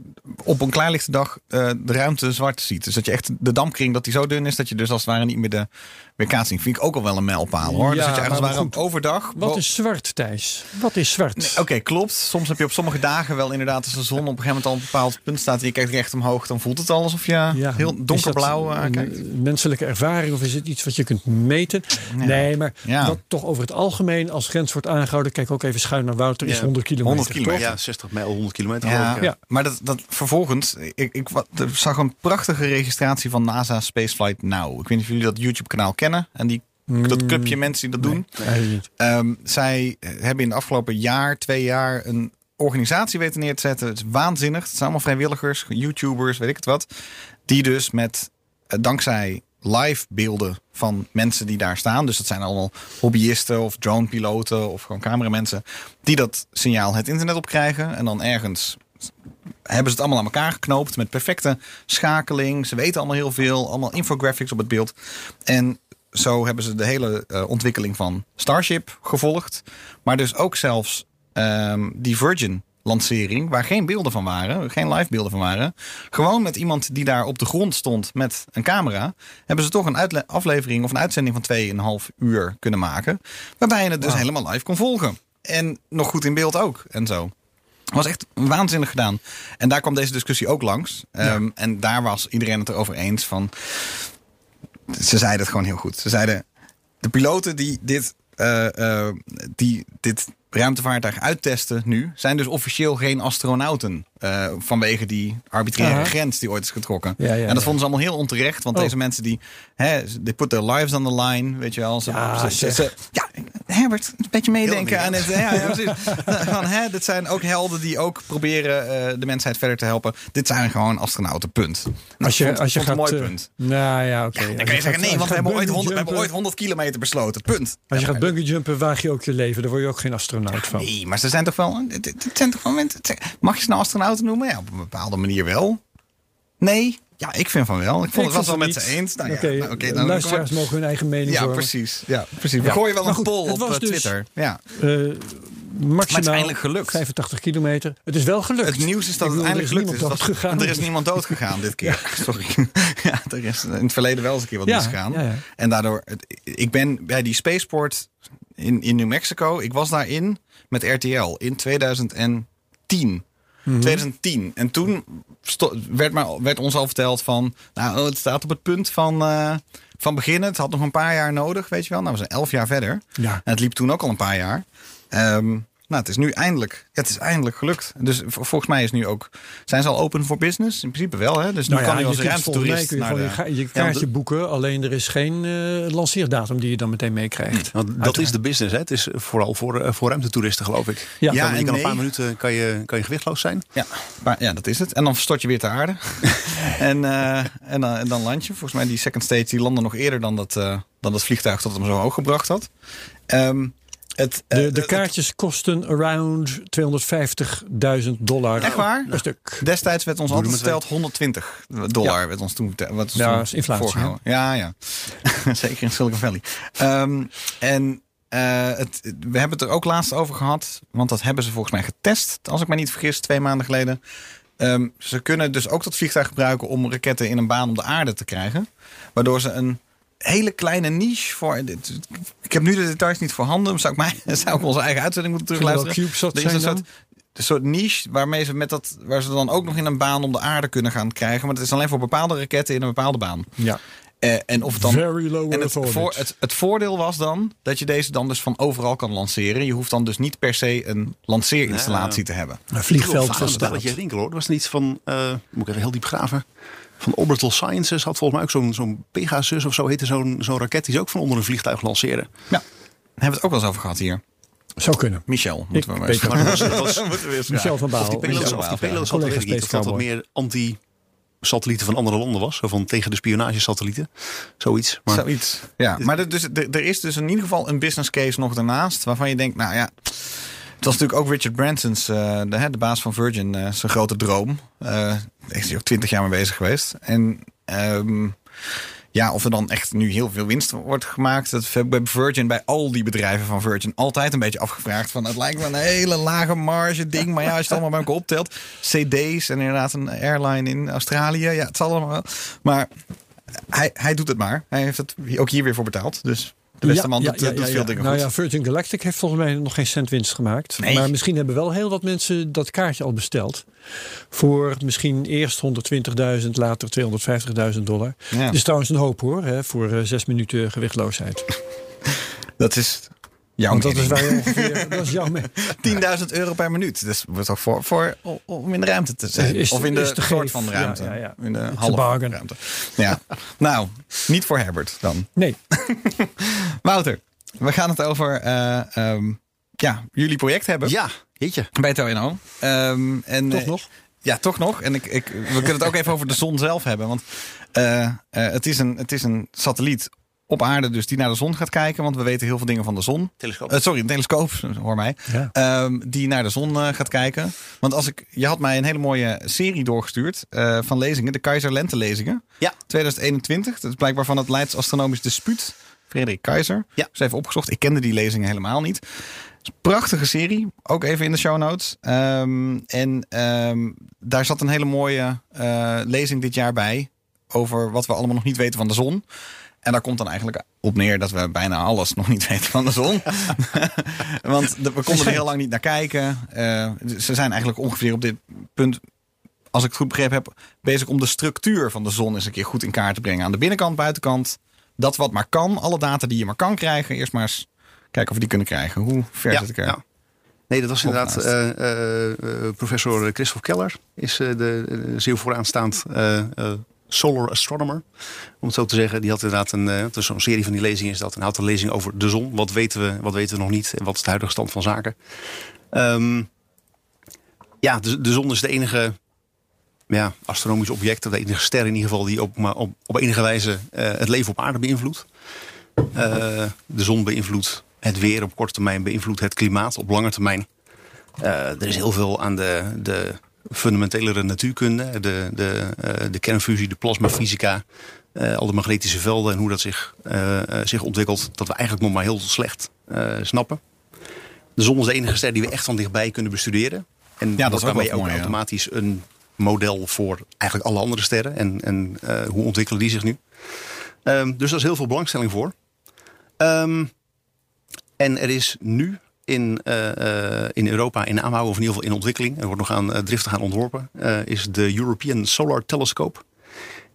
op een klaarlichte dag eh, de ruimte zwart ziet. Dus dat je echt de dampkring dat die zo dun is dat je dus als het ware niet meer de weerkaatsing. Vind ik ook al wel een mijlpaal hoor. Ja, dus dat je ergens maar overdag. Wat is zwart, Thijs? Wat is zwart? Nee, Oké, klopt. Soms heb je op sommige dagen wel inderdaad als de zon op een gegeven moment al een bepaald punt staat en je kijkt recht omhoog, dan voelt het al alsof je Ja, heel is donkerblauw dat eh, een kijkt. menselijke ervaring of is het iets wat je kunt meten? Nee, maar Ja. wat toch over het algemeen als grens wordt aangehouden... kijk ook even schuin naar Wouter, is Ja, 100 kilometer. 100 kilometer. toch? Ja, 60 mijl, 100 kilometer. Ja, Ja. maar dat, dat vervolgens, ik, ik zag een prachtige registratie van NASA Spaceflight Now. Ik weet niet of jullie dat YouTube-kanaal kennen. En die, dat clubje mensen die dat doen. Nee. Ehm, zij hebben in de afgelopen jaar, twee jaar, een organisatie weten neer te zetten. Het is waanzinnig. Het zijn allemaal vrijwilligers, YouTubers, weet ik het wat. Die dus met, eh, dankzij live beelden van mensen die daar staan. Dus dat zijn allemaal hobbyisten of dronepiloten of gewoon cameramensen. Die dat signaal het internet op krijgen. En dan ergens hebben ze het allemaal aan elkaar geknoopt met perfecte schakeling. Ze weten allemaal heel veel, allemaal infographics op het beeld. En zo hebben ze de hele eh, ontwikkeling van Starship gevolgd. Maar dus ook zelfs ehm, die Virgin lancering, waar geen beelden van waren, geen live beelden van waren. Gewoon met iemand die daar op de grond stond met een camera, hebben ze toch een aflevering of een uitzending van 2,5 uur kunnen maken. Waarbij je het dus helemaal live kon volgen. En nog goed in beeld ook en zo. Was echt waanzinnig gedaan. En daar kwam deze discussie ook langs. Ehm, En daar was iedereen het erover eens van. Ze zeiden het gewoon heel goed. Ze zeiden: de piloten die dit, eh, eh, die dit ruimtevaartuig uittesten nu, zijn dus officieel geen astronauten. eh, vanwege die arbitraire grens die ooit is getrokken. Ja, ja, en dat ja. vonden ze allemaal heel onterecht. Want Oh. deze mensen die. Hè, they put their lives on the line. Weet je wel. Ze, Ja, ze- ze- ja, Herbert, een beetje meedenken aan het. Ja, [laughs] ja, precies. Van, hè, dit zijn ook helden die ook proberen eh, de mensheid verder te helpen. Dit zijn gewoon astronauten, punt. Nou, Als je, vond- als je vond gaat... een mooi eh, punt. Nou ja, oké. Dan kan je zeggen, nee, want we hebben, ooit 100, we hebben ooit 100 kilometer besloten, punt. Als je Ja, gaat bungeejumpen, waag je ook je leven. Daar word je ook geen astronaut van. Nee, maar ze zijn toch wel. Zijn toch wel mensen. Mag je ze nou astronauten noemen? Ja, op een bepaalde manier wel. Nee? Ja, ik vind van wel. Ik vond het was wel met ze eens. Nou, ja, Oké, nou, dan- luisteraars mogen hun eigen mening Ja, vormen. precies. Ja, precies. We Ja. gooien wel een goed, poll op was eh, dus- Twitter. Ja. Eh, maximaal gelukt. 85 kilometer. Het is wel gelukt. Het nieuws is dat het eindelijk is gelukt is. niemand Dat- doodgegaan. Er is niemand dood gegaan dit keer. [laughs] Sorry. [laughs] Ja, er is in het verleden wel eens een keer wat Ja, misgegaan. ja. En daardoor, ik ben bij die spaceport in, in New Mexico. Ik was daarin met RTL in 2010. Mhm. 2010. En toen werd, maar, werd ons al verteld van... Nou, oh, het staat op het punt van, eh, van beginnen. Het had nog een paar jaar nodig, weet je wel. Nou, we zijn elf jaar verder. Ja. En het liep toen ook al een paar jaar. Ehm, nou, het is nu eindelijk, het is eindelijk gelukt. Dus volgens mij is nu ook, zijn ze al open voor business? In principe wel, hè? Dus nu Nou kan ja, je als ruimtetoerist kun je naar de... je, ga- je Ja, kaartje boeken. Alleen er is geen eh, lanceerdatum die je dan meteen meekrijgt. Want dat is de business. Hè? Het is vooral voor, eh, voor ruimtetoeristen, geloof ik. Ja. Ja, je en kan een paar minuten kan je, kan je gewichtloos zijn. Ja, maar, ja, dat is het. En dan stort je weer ter aarde. [laughs] en, eh, en, dan, en dan land je. Volgens mij die second stage die landde nog eerder dan dat, eh, dan dat vliegtuig dat hem zo hoog gebracht had. Ehm, het, eh, De, de het- kaartjes kosten around 250.000 dollar Echt waar? per stuk. Destijds werd ons altijd verteld 120 dollar. Werd ons toen verteld. Wat Ja, toen is inflatie, voorgehouden. Ja, ja. [laughs] Zeker in Silicon Valley. Ehm, en eh, het, we hebben het er ook laatst over gehad. Want dat hebben ze volgens mij getest. Als ik me niet vergis, twee maanden geleden. Ehm, ze kunnen dus ook dat vliegtuig gebruiken om raketten in een baan om de aarde te krijgen. Waardoor ze een hele kleine niche voor. dit- Ik heb nu de details niet voorhanden. Zou ik, mij, [laughs] zou ik onze eigen uitzending moeten terugluisteren? Er is een soort, een soort niche waarmee ze met dat, waar ze dan ook nog in een baan om de aarde kunnen gaan krijgen. Maar het is alleen voor bepaalde raketten in een bepaalde baan. Ja. Eh, en of het dan. Very low en het, Earth orbit. voor, het, het voordeel was dan dat je deze dan dus van overal kan lanceren. Je hoeft dan dus niet per se een lanceerinstallatie te hebben. Een vliegveld van staat. rinkelen hoor. Er was niet van, eh, moet ik even heel diep graven. Van Orbital Sciences had volgens mij ook zo'n zo'n Pegasus of zo heette zo'n zo'n raket die ze ook van onder een vliegtuig lanceren. Ja, daar hebben we het ook wel eens over gehad hier. Zou kunnen. Michel, moeten we maar eens was, was Michel van Baal. of die of die ja. had, niet. Of dat wat meer anti-satellieten van andere landen was. Zo van tegen de spionagesatellieten. Zoiets. Maar Zoiets. Ja, maar er, dus, er, er is dus in ieder geval een business case nog daarnaast. Waarvan je denkt, nou ja. Was natuurlijk ook Richard Branson's, eh, de, de baas van Virgin, eh, zijn grote droom. Eh daar is hij ook twintig jaar mee bezig geweest. En ehm, ja, of er dan echt nu heel veel winst wordt gemaakt. Dat heb bij Virgin, bij al die bedrijven van Virgin, altijd een beetje afgevraagd. Van het lijkt me een hele lage marge ding. Maar ja, als je het allemaal bij elkaar optelt. CD's en inderdaad een airline in Australië. Ja, het zal allemaal wel. Maar hij, hij doet het maar. Hij heeft het ook hier weer voor betaald. Dus de beste man doet, doet veel dingen nou goed. ja, Virgin Galactic heeft volgens mij nog geen cent winst gemaakt. Nee. Maar misschien hebben wel heel wat mensen dat kaartje al besteld. Voor misschien eerst 120.000, later 250.000 dollar. Ja. Dat is trouwens een hoop hoor, hè, voor eh, zes minuten gewichtloosheid. Dat is jouw Want dat is waar je ongeveer... [laughs] dat is jouw me- 10.000 euro per minuut. Dus wordt toch voor, voor om in de ruimte te zijn. Is- of in de soort van Ja, ruimte. ja, ja. In de halve ruimte. Ja. [laughs] nou, niet voor Herbert dan. Nee, [laughs] Wouter, we gaan het over eh, ehm, ja, jullie project hebben. ja, jeetje. Bij TNO. Ehm en, toch eh, nog? Ja, toch nog. En ik, ik, we kunnen het ook even over de zon zelf hebben. Want eh, eh, het, is een, het is een satelliet op aarde dus die naar de zon gaat kijken. Want we weten heel veel dingen van de zon. Telescoop. Eh, sorry, een telescoop, [laughs] hoor mij. Ja. Ehm, die naar de zon eh, gaat kijken. Want als ik, je had mij een hele mooie serie doorgestuurd eh, van lezingen. De Keizer Lente lezingen. Ja. 2021. Dat is blijkbaar van het Leids Astronomisch Dispuut. Frederik Keizer. Ja. Dus even opgezocht. Ik kende die lezingen helemaal niet. Prachtige serie. Ook even in de show notes. Ehm, en ehm, daar zat een hele mooie eh, lezing dit jaar bij. Over wat we allemaal nog niet weten van de zon. En daar komt dan eigenlijk op neer dat we bijna alles nog niet [laughs] weten van [laughs] de zon. Want we konden er heel lang niet naar kijken. Eh, ze zijn eigenlijk ongeveer op dit punt, als ik het goed begrepen heb, bezig om de structuur van de zon eens een keer goed in kaart te brengen. Aan de binnenkant, buitenkant. Dat wat maar kan. Alle data die je maar kan krijgen. Eerst maar eens kijken of we die kunnen krijgen. Hoe ver Ja, zit ik er? ja. Nee, dat was inderdaad eh, eh, professor Christophe Keller. Is de zeer vooraanstaand solar astronomer. Om het zo te zeggen. Die had inderdaad een, eh, dus zo'n serie van die lezingen is dat. Een lezingen over de zon. Wat weten we, wat weten we nog niet? En wat is de huidige stand van zaken? Ehm, ja, de, zon is de enige ja, astronomisch object. De enige ster in ieder geval die op, maar op, op enige wijze eh, het leven op aarde beïnvloedt. Eh, de zon beïnvloedt het weer op korte termijn, beïnvloedt het klimaat op lange termijn. Eh, er is heel veel aan de, de fundamentelere natuurkunde, de, de, eh, de kernfusie, de plasmafysica, eh, al de magnetische velden en hoe dat zich, eh, zich ontwikkelt, dat we eigenlijk nog maar heel slecht snappen. De zon is de enige ster die we echt van dichtbij kunnen bestuderen. En dat is ook ja. automatisch een model voor eigenlijk alle andere sterren. En, en hoe ontwikkelen die zich nu? Ehm, dus daar is heel veel belangstelling voor. Ehm, en er is nu in, eh, eh, in Europa in aanbouw, of in ieder geval in ontwikkeling, er wordt nog aan uh, driftig aan ontworpen, eh, is de European Solar Telescope.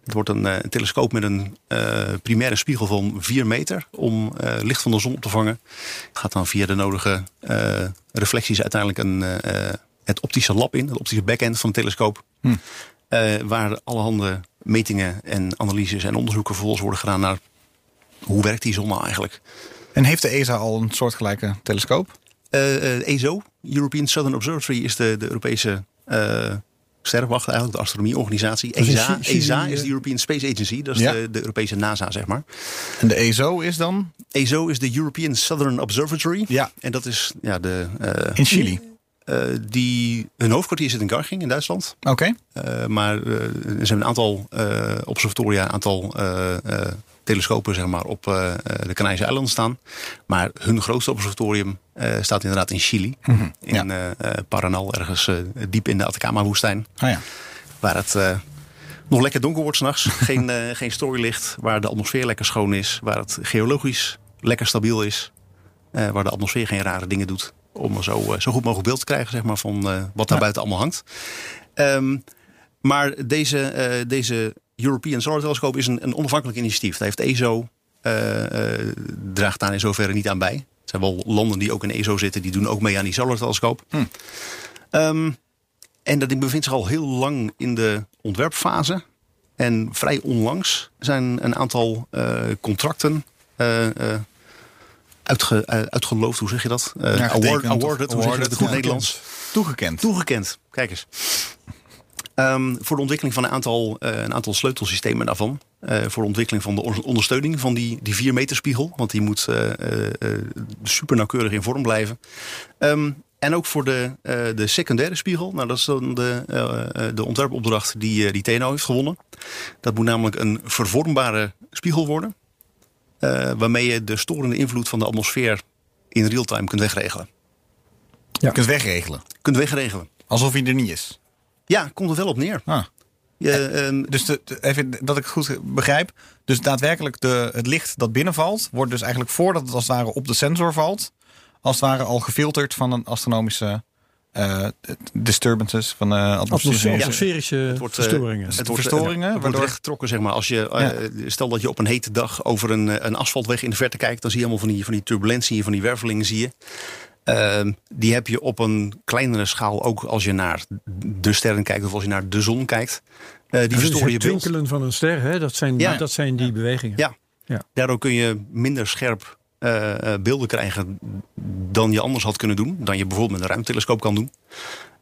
Het wordt een, eh, een telescoop met een eh, primaire spiegel van 4 meter om eh, licht van de zon op te vangen. Het gaat dan via de nodige eh, reflecties uiteindelijk een, eh, eh, het optische lab in, het optische backend van de telescoop. Hm. Eh, waar allerhande metingen en analyses en onderzoeken vervolgens worden gedaan naar hoe werkt die zon nou eigenlijk. En heeft de ESA al een soortgelijke telescoop? Eh, eh, ESO, European Southern Observatory, is de, de Europese eh sterrenwacht eigenlijk, de astronomieorganisatie. ESA, ESA eh, is de European Space Agency, dat is Ja. de, de Europese NASA, zeg maar. En de ESO is dan ESO is de European Southern Observatory. Ja. En dat is ja, de, eh, in Chili. eh, die, hun hoofdkwartier zit in Garching in Duitsland. Oké. Eh, maar eh, er zijn een aantal eh, observatoria, een aantal eh, eh, telescopen zeg maar, op eh, eh, de Canarische eilanden staan. Maar hun grootste observatorium eh, staat inderdaad in Chili. In eh, eh, Paranal, ergens diep in de Atacama-woestijn. Oh ja. Waar het nog lekker donker wordt s'nachts. [laughs] geen, eh, geen storylicht. Waar de atmosfeer lekker schoon is. Waar het geologisch lekker stabiel is. waar de atmosfeer geen rare dingen doet. Om zo, zo goed mogelijk beeld te krijgen zeg maar, van wat daar Ja. buiten allemaal hangt. Ehm, maar deze, deze European Solar Telescope is een, een onafhankelijk initiatief. Daar heeft ESO eh, eh, draagt daar in zoverre niet aan bij. Er zijn wel landen die ook in ESO zitten, die doen ook mee aan die Solar Telescope. Hm. Ehm, en dat ding bevindt zich al heel lang in de ontwerpfase. En vrij onlangs zijn een aantal eh, contracten uitge, uitgeloofd, hoe zeg je dat? Ja, award, getekend of awarded, hoe zeg je dat in het awarded, Nederlands? Toegekend. Toegekend. Kijk eens. Ehm, voor de ontwikkeling van een aantal, eh, een aantal sleutelsystemen daarvan. Eh, voor de ontwikkeling van de on- ondersteuning van die, die 4 meter spiegel. Want die moet eh, eh, eh, super nauwkeurig in vorm blijven. Ehm, en ook voor de, eh, de secundaire spiegel. Nou, dat is dan de, eh, eh, de ontwerpopdracht die, die TNO heeft gewonnen. Dat moet namelijk een vervormbare spiegel worden. eh, waarmee je de storende invloed van de atmosfeer in real-time kunt wegregelen. Je kunt wegregelen. Kunt wegregelen. Alsof hij er niet is. Ja, komt er wel op neer. Ah. Je, ehm, Dus de, de- even dat ik het goed begrijp. Dus daadwerkelijk de, het licht dat binnenvalt, wordt dus eigenlijk voordat het als het ware op de sensor valt, als het ware al gefilterd van een astronomische eh, disturbances van eh. Atmos- Atmosferische wordt, eh, verstoringen. Het wordt, Verstoringen, eh, het wordt waardoor- rechtgetrokken, zeg maar. Als je, eh, Stel dat je op een hete dag over een, eh, een asfaltweg in de verte kijkt, dan zie je allemaal van die, van die turbulentie, van die wervelingen zie je. Ehm, die heb je op een kleinere schaal ook als je naar de sterren kijkt of als je naar de zon kijkt. Eh, die Dat is verstoren je het beeld. twinkelen van een ster, hè? Dat, zijn, Ja. dat zijn die bewegingen. Ja. Ja. Daardoor kun je minder scherp eh, eh, beelden krijgen dan je anders had kunnen doen. Dan je bijvoorbeeld met een ruimtelescoop kan doen.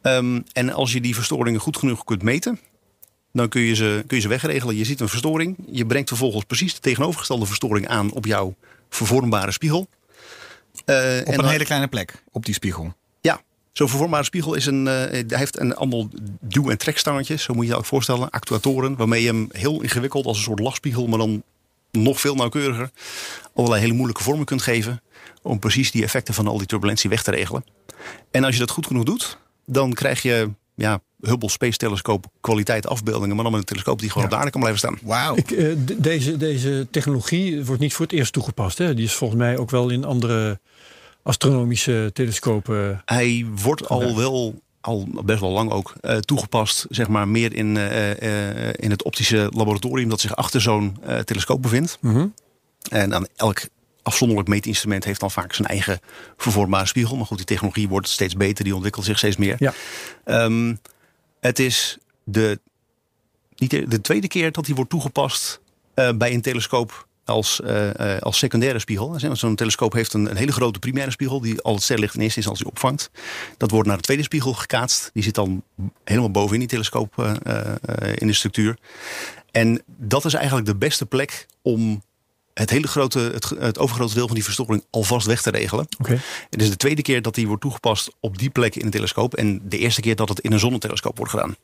Ehm, en als je die verstoringen goed genoeg kunt meten, dan kun je, ze, kun je ze wegregelen. Je ziet een verstoring. Je brengt vervolgens precies de tegenovergestelde verstoring aan op jouw vervormbare spiegel. Eh, Op en een hele kleine plek, op die spiegel. ja, zo'n vervormbare spiegel is een, eh, hij heeft een allemaal duw- en trekstangetjes. Zo moet je je ook voorstellen. Actuatoren, waarmee je hem heel ingewikkeld als een soort lachspiegel, maar dan nog veel nauwkeuriger, allerlei hele moeilijke vormen kunt geven. Om precies die effecten van al die turbulentie weg te regelen. En als je dat goed genoeg doet, dan krijg je ja, Hubble Space Telescope kwaliteit afbeeldingen, maar dan met een telescoop die gewoon op de aarde kan blijven staan. Wauw. Ik, eh, d- deze, deze technologie wordt niet voor het eerst toegepast. Hè? Die is volgens mij ook wel in andere astronomische telescopen. Hij wordt al wel, al best wel lang ook, eh, toegepast, zeg maar, meer in, eh, eh, in het optische laboratorium dat zich achter zo'n eh, telescoop bevindt. Mhm. En dan elk afzonderlijk meetinstrument heeft dan vaak zijn eigen vervormbare spiegel. Maar goed, die technologie wordt steeds beter, die ontwikkelt zich steeds meer. Ja. Ehm, het is de, niet de, de tweede keer dat die wordt toegepast eh, bij een telescoop als, eh, eh, als secundaire spiegel. Zo'n telescoop heeft een, een hele grote primaire spiegel die al het sterrenlicht in eerste instantie opvangt. Dat wordt naar de tweede spiegel gekaatst. Die zit dan helemaal bovenin die telescoop in de structuur. En dat is eigenlijk de beste plek om het hele grote, het, het overgrote deel van die verstoring alvast weg te regelen. Het is de tweede keer dat die wordt toegepast op die plek in een telescoop. En de eerste keer dat het in een zonnetelescoop wordt gedaan.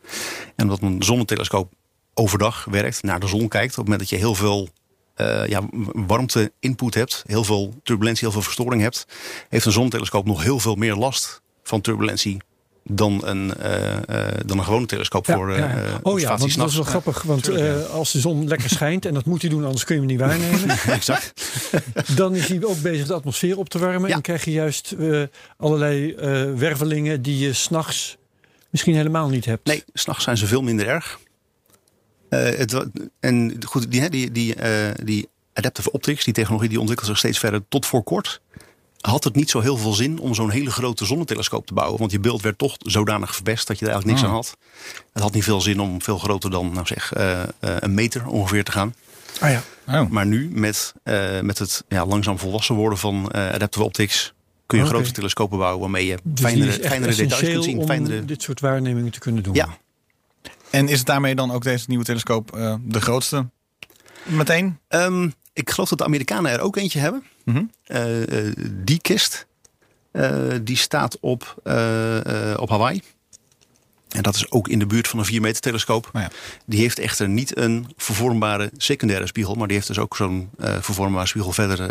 En omdat een zonnetelescoop overdag werkt, naar de zon kijkt. Op het moment dat je heel veel eh, ja, warmte input hebt, heel veel turbulentie, heel veel verstoring hebt, heeft een zonnetelescoop nog heel veel meer last van turbulentie dan een, eh, eh, dan een gewone telescoop Ja, voor ja, ja. eh, Oh ja, want dat is wel grappig. Want als de zon lekker schijnt, en dat moet hij doen, anders kun je hem niet waarnemen. [laughs] Exact. [laughs] dan is hij ook bezig de atmosfeer op te warmen. En krijg je juist allerlei wervelingen die je s'nachts misschien helemaal niet hebt. Nee, s'nachts zijn ze veel minder erg. Het, en goed, die, die, die, die adaptive optics, die technologie, die ontwikkelt zich steeds verder. Tot voor kort had het niet zo heel veel zin om zo'n hele grote zonnetelescoop te bouwen. Want je beeld werd toch zodanig verbest dat je er eigenlijk niks Ah. aan had. Het had niet veel zin om veel groter dan, nou zeg, eh, eh, een meter ongeveer te gaan. Ah ja. Oh. Maar nu, met, eh, met het ja, langzaam volwassen worden van eh, adaptive optics, kun je Oké. grote telescopen bouwen waarmee je Dus fijnere, fijnere details kunt zien. om Fijnere, dit soort waarnemingen te kunnen doen. ja, En is het daarmee dan ook deze nieuwe telescoop eh, de grootste? Meteen? Ehm, ik geloof dat de Amerikanen er ook eentje hebben. Mhm. Eh, eh, die kist. eh, die staat op, op Hawaii. En dat is ook in de buurt van een 4 meter telescoop. Nou ja. Die heeft echter niet een vervormbare secundaire spiegel. Maar die heeft dus ook zo'n vervormbare spiegel verder,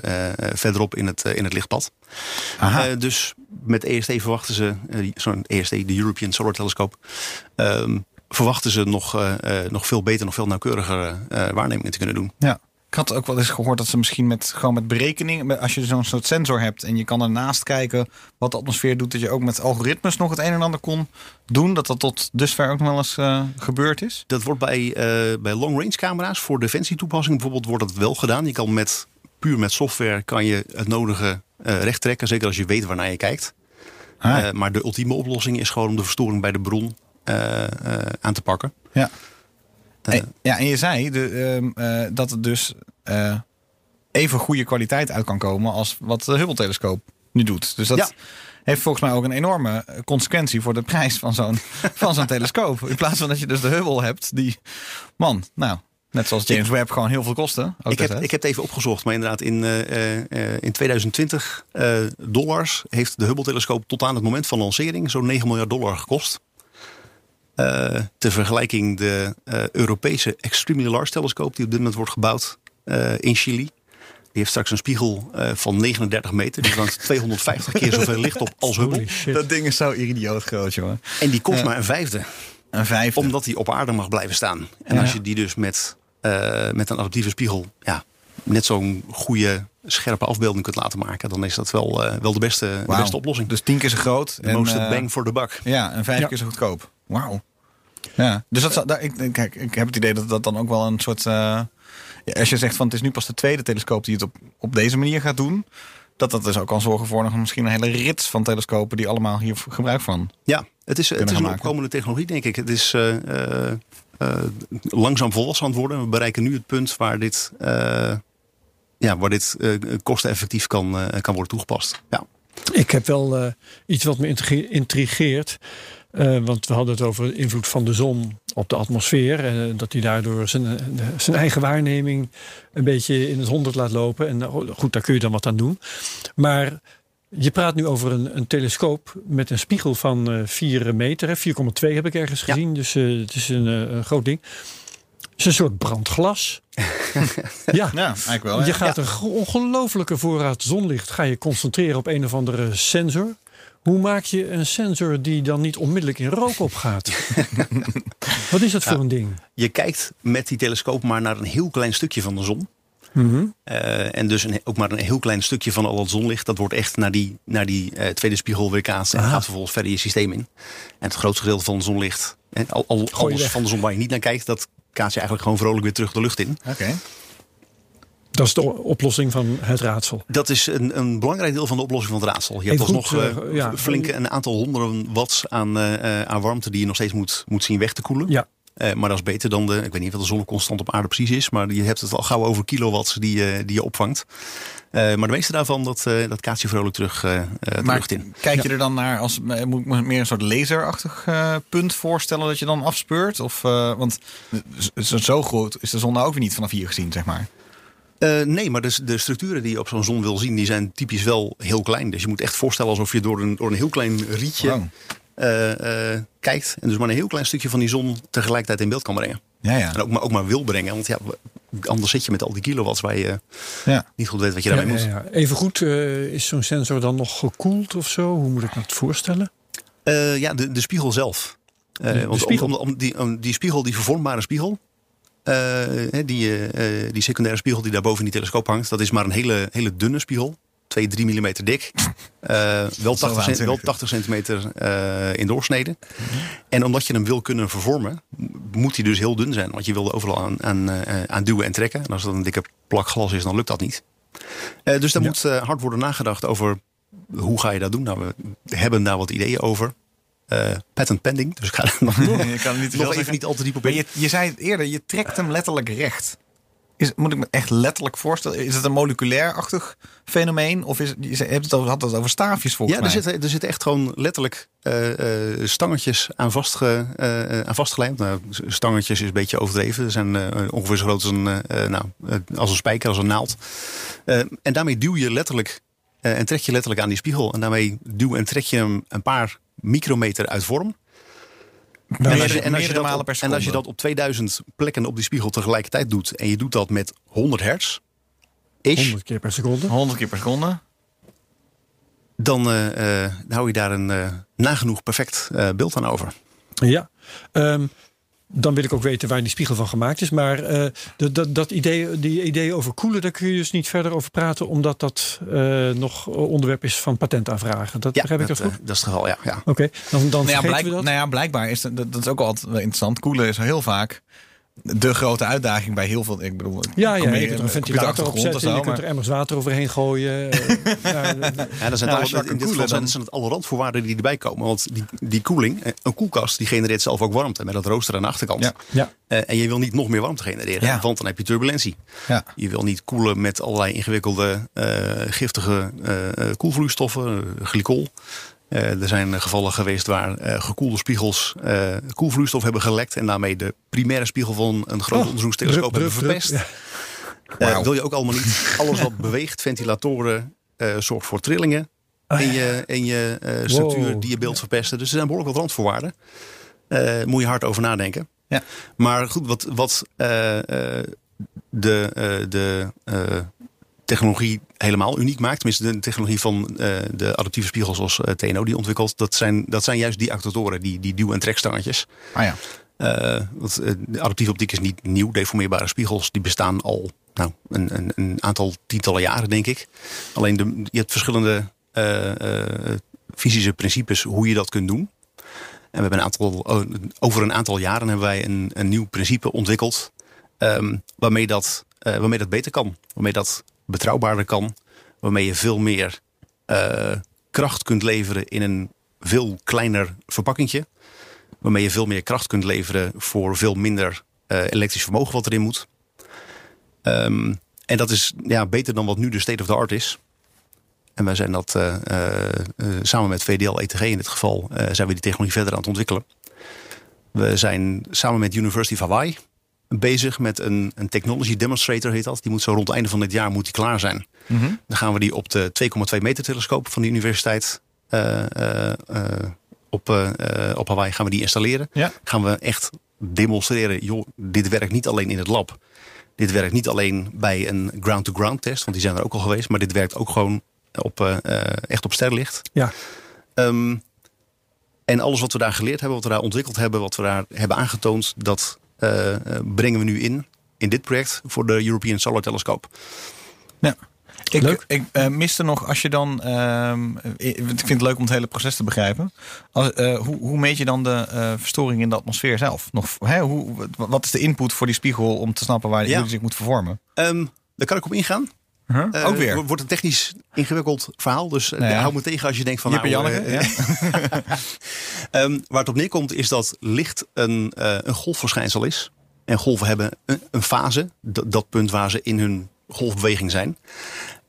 verderop in het, in het lichtpad. Aha. Dus met EST verwachten ze, zo'n EST, de European Solar Telescope, ehm, verwachten ze nog, nog veel beter, nog veel nauwkeuriger waarnemingen te kunnen doen. Ja. Ik had ook wel eens gehoord dat ze misschien met, gewoon met berekening, als je zo'n soort sensor hebt en je kan ernaast kijken wat de atmosfeer doet, dat je ook met algoritmes nog het een en ander kon doen. Dat dat tot dusver ook nog wel eens eh, gebeurd is. Dat wordt bij, eh, bij long range camera's voor defensietoepassing bijvoorbeeld wordt dat wel gedaan. Je kan met puur met software kan je het nodige eh recht trekken, zeker als je weet waarnaar je kijkt. Ah, maar de ultieme oplossing is gewoon om de verstoring bij de bron aan te pakken. ja. Eh, En, ja, en je zei de, ehm, eh, dat het dus eh, even goede kwaliteit uit kan komen als wat de Hubble-telescoop nu doet. Dus dat Ja. heeft volgens mij ook een enorme consequentie voor de prijs van zo'n [laughs] van zo'n telescoop. In plaats van dat je dus de Hubble hebt, die man, nou, net zoals James Webb gewoon heel veel kosten. Ik heb, ik heb het even opgezocht, maar inderdaad in, eh, eh, eh, in 2020 eh, dollars heeft de Hubble-telescoop tot aan het moment van lancering zo'n 9 miljard dollar gekost. Eh ter vergelijking de eh, Europese Extremely Large telescoop die op dit moment wordt gebouwd eh, in Chili. Die heeft straks een spiegel eh, van 39 meter. Die vangt 250 [laughs] keer zoveel licht op als Hubble. Dat ding is zo idioot groot, jongen. En die kost Ja. maar een vijfde. Een vijfde. Omdat die op aarde mag blijven staan. En Ja. als je die dus met, eh, met een adaptieve spiegel ja, net zo'n goede, scherpe afbeelding kunt laten maken, dan is dat wel, eh, wel de, beste, de beste oplossing. Dus tien keer zo groot. De most eh, bang for the buck. Ja, en vijf Ja. keer zo goedkoop. Wauw. Ja, dus dat, zou- daar, ik, kijk, ik heb het idee dat dat dan ook wel een soort. eh, ja, als je zegt van het is nu pas de tweede telescoop die het op, op deze manier gaat doen. Dat dat dus ook kan zorgen voor nog misschien een hele rits van telescopen die allemaal hier gebruik van. Ja, het is, het is een maken. opkomende technologie, denk ik. Het is eh, eh, eh, langzaam volwassen aan het worden. We bereiken nu het punt waar dit, eh, ja, waar dit eh, kosteneffectief kan, eh, kan worden toegepast. Ja. Ik heb wel eh, iets wat me intrigeert. Want we hadden het over de invloed van de zon op de atmosfeer. En dat hij daardoor zijn, zijn eigen waarneming een beetje in het honderd laat lopen. En eh, goed, daar kun je dan wat aan doen. Maar je praat nu over een, een telescoop met een spiegel van eh 4 meter. hè. 4,2 heb ik ergens Ja. gezien. Dus het is een, een groot ding. Het is een soort brandglas. [laughs] ja. Ja, eigenlijk wel. Je ja. gaat een ongelofelijke voorraad zonlicht ga je concentreren op een of andere sensor. Hoe maak je een sensor die dan niet onmiddellijk in rook opgaat? [laughs] Wat is dat voor een ding? Je kijkt met die telescoop maar naar een heel klein stukje van de zon. Mhm. Eh, en dus een, ook maar een heel klein stukje van al dat zonlicht. Dat wordt echt naar die, naar die eh, tweede spiegel weerkaatst. En Ah. gaat vervolgens verder je systeem in. En het grootste gedeelte van het zonlicht. En al, alles weg. van de zon waar je niet naar kijkt. Dat kaats je eigenlijk gewoon vrolijk weer terug de lucht in. Oké. Dat is de oplossing van het raadsel. Dat is een, een belangrijk deel van de oplossing van het raadsel. Je hebt alsnog eh, eh, ja. flink een aantal honderden watts aan, eh, eh, aan warmte. Die je nog steeds moet, moet zien weg te koelen. Ja, Eh, maar dat is beter dan de, ik weet niet wat de zonneconstant op aarde precies is, maar je hebt het al gauw over kilowatts die, je die je opvangt. Eh, maar de meeste daarvan, dat, dat kaats je vrolijk terug, Maar in. kijk je er dan naar als moet ik me meer een soort laserachtig punt voorstellen dat je dan afspeurt? Of, want zo, groot is de zon nou ook weer niet vanaf hier gezien, zeg maar. Nee, maar de, de structuren die je op zo'n zon wil zien, die zijn typisch wel heel klein. Dus je moet echt voorstellen alsof je door een, door een heel klein rietje Wow. Eh, eh, kijkt. En dus maar een heel klein stukje van die zon tegelijkertijd in beeld kan brengen. Ja, ja. En ook maar, ook maar wil brengen. Want ja, anders zit je met al die kilowatts waar je ja. niet goed weet wat je ja, daarmee moet. ja, ja. Even goed, eh, is zo'n sensor dan nog gekoeld of zo? Hoe moet ik me dat voorstellen? Eh, ja, de, de spiegel zelf. Eh, De- de want spiegel. Om, om, om die, om die spiegel, die vervormbare spiegel. eh, hè, die, die secundaire spiegel die daar boven in die telescoop hangt. Dat is maar een hele, hele dunne spiegel. 2, 3 mm dik. [laughs] Eh, wel, 80 cent- wel waanzinnig. 80 centimeter eh, in doorsnede. En omdat je hem wil kunnen vervormen, moet hij dus heel dun zijn. Want je wil er overal aan, aan, eh, aan duwen en trekken. En als dat een dikke plak glas is, dan lukt dat niet. Dus daar moet hard worden nagedacht over hoe ga je dat doen. Nou, we hebben daar wat ideeën over. Patent pending, dus ik ga er nog, [laughs] Je kan niet nog even zeggen. niet al te diep op in. je, je zei het eerder, je trekt hem letterlijk recht. Is, moet ik me echt letterlijk voorstellen? Is het een moleculair-achtig fenomeen? Of is je hebt het over, had het over staafjes volgens Ja, er mij? zitten, er zitten echt gewoon letterlijk eh, stangetjes aan, vastge, eh, aan vastgelijmd. Nou, stangetjes is een beetje overdreven. Ze zijn ongeveer zo groot als een, nou, als een spijker, als een naald. En daarmee duw je letterlijk en trek je letterlijk aan die spiegel. En daarmee duw en trek je hem een paar micrometer uit vorm. Meerdere- en, als je, en, als je meerdere dat op, per en als je seconde. dat op 2000 plekken op die spiegel tegelijkertijd doet. En je doet dat met 100 hertz. Ish, 100 keer per seconde. 100 keer per seconde. dan eh, eh, hou je daar een eh, nagenoeg perfect eh, beeld aan over. Ja. Ehm, dan wil ik ook weten waar die spiegel van gemaakt is. Maar eh, dat, dat, dat idee, die idee over koelen, daar kun je dus niet verder over praten, omdat dat eh, nog onderwerp is van patentaanvragen. Dat begrijp ik dat dat, goed? eh, dat is het geval, ja. ja. Oké, dan, dan Nou ja, blijk- we dat. nou ja, blijkbaar is dat, dat, is ook altijd wel interessant. Koelen is heel vaak de grote uitdaging bij heel veel. Ik bedoel, Ja, ja je kunt er een ventilator of Je kunt er emmers water overheen gooien. eh, [laughs] ja, dat- zijn Nou, alle, in dit geval zijn, het alle randvoorwaarden die erbij komen. Want die, die koeling, eh, een koelkast, die genereert zelf ook warmte met dat rooster aan de achterkant. Ja. ja. Eh, en je wil niet nog meer warmte genereren, Ja. want dan heb je turbulentie. Ja. Je wil niet koelen met allerlei ingewikkelde, eh, giftige koelvloeistoffen, glycol. Eh, er zijn gevallen geweest waar eh, gekoelde spiegels eh, koelvloeistof hebben gelekt. En daarmee de primaire spiegel van een groot Oh, onderzoekstelescoop hebben verpest. drup, Eh, wil je ook allemaal niet. [laughs] Alles wat beweegt, ventilatoren, eh, zorgt voor trillingen in je, in je eh, structuur Wow. die je beeld verpesten. Dus er zijn behoorlijk wat randvoorwaarden. Eh moet je hard over nadenken. Ja. Maar goed, wat, wat eh, eh, de, eh, de eh, technologie helemaal uniek maakt, tenminste de technologie van eh, de adaptieve spiegels zoals eh, TNO die ontwikkelt, dat zijn, dat zijn juist die actuatoren, die, die duw- en trekstangetjes. Ah ja. Eh, want de adaptieve optiek is niet nieuw. Deformeerbare spiegels die bestaan al nou, een, een, een aantal tientallen jaren, denk ik. Alleen de, je hebt verschillende fysische principes hoe je dat kunt doen. En we hebben een aantal, over een aantal jaren hebben wij een, een nieuw principe ontwikkeld. ehm, waarmee, dat, waarmee dat beter kan. Waarmee dat betrouwbaarder kan. Waarmee je veel meer eh, kracht kunt leveren in een veel kleiner verpakkingje waarmee je veel meer kracht kunt leveren voor veel minder eh, elektrisch vermogen wat erin moet. Ehm, en dat is ja, beter dan wat nu de state of the art is. En wij zijn dat eh, samen met VDL ETG in dit geval, zijn we die technologie verder aan het ontwikkelen. We zijn samen met University of Hawaii bezig met een, een technology demonstrator heet dat. Die moet zo rond het einde van dit jaar moet die klaar zijn. Dan gaan we die op de 2,2 meter telescoop van de universiteit eh, eh, eh, op, eh, op Hawaii gaan we die installeren. Ja. Gaan we echt demonstreren, joh, dit werkt niet alleen in het lab. Dit werkt niet alleen bij een ground-to-ground test, want die zijn er ook al geweest. Maar dit werkt ook gewoon op, echt op sterrenlicht. Ja. Ehm, en alles wat we daar geleerd hebben, wat we daar ontwikkeld hebben, wat we daar hebben aangetoond, dat brengen we nu in, in dit project voor de European Solar Telescope. Ja. Ik, Leuk. ik eh, miste nog, als je dan. ehm, ik vind het leuk om het hele proces te begrijpen. Als, eh, hoe, hoe meet je dan de eh, verstoring in de atmosfeer zelf? Nog, hè, hoe, wat- is de input voor die spiegel om te snappen waar Ja. die zich moet vervormen? Ehm, daar kan ik op ingaan. Huh? Eh, Ook weer. Wordt een technisch ingewikkeld verhaal, dus eh, Nou ja. hou me tegen als je denkt van Jip nou, Janneke, eh, ja. [laughs] Ehm, waar het op neerkomt is dat licht een, een golfverschijnsel is. En golven hebben een, een fase, dat, punt waar ze in hun golfbeweging zijn.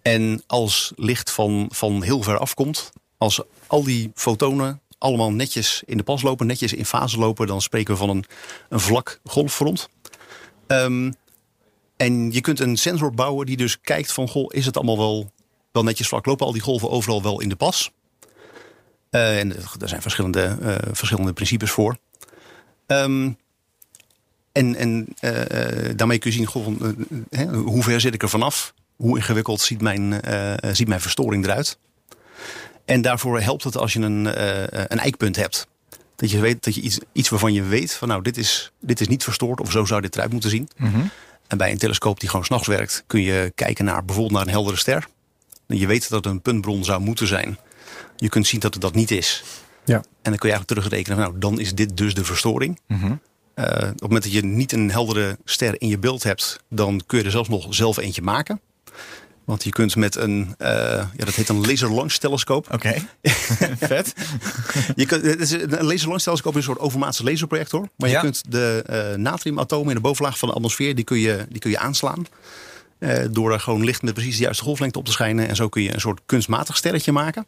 En als licht van, van heel ver afkomt, als al die fotonen allemaal netjes in de pas lopen, netjes in fase lopen, dan spreken we van een, een vlak golffront. Ehm, en je kunt een sensor bouwen die dus kijkt van, goh, is het allemaal wel, wel netjes vlak? Lopen al die golven overal wel in de pas? Eh, en er zijn verschillende, eh, verschillende principes voor. Ehm, en en eh, eh, daarmee kun je zien, goh, eh, hoe ver zit ik er vanaf? Hoe ingewikkeld ziet mijn, eh, eh, ziet mijn verstoring eruit? En daarvoor helpt het als je een, eh, een eikpunt hebt. Dat je weet dat je iets, iets waarvan je weet van nou, dit is, dit is niet verstoord of zo zou dit eruit moeten zien. En bij een telescoop die gewoon s'nachts werkt, kun je kijken naar bijvoorbeeld naar een heldere ster. En je weet dat het een puntbron zou moeten zijn. Je kunt zien dat het dat niet is. Ja. En dan kun je eigenlijk terugrekenen, van, nou, dan is dit dus de verstoring. Mhm. Eh, op het moment dat je niet een heldere ster in je beeld hebt, dan kun je er zelfs nog zelf eentje maken. Want je kunt met een, eh, ja, dat heet een laser launch telescoop. Oké. [laughs] Vet. Je kunt, het is een laser launch telescoop is een soort overmaatse laserprojector. Maar je kunt de eh, natriumatomen in de bovenlaag van de atmosfeer, die kun je, die kun je aanslaan. Eh, door er gewoon licht met precies de juiste golflengte op te schijnen. En zo kun je een soort kunstmatig sterretje maken.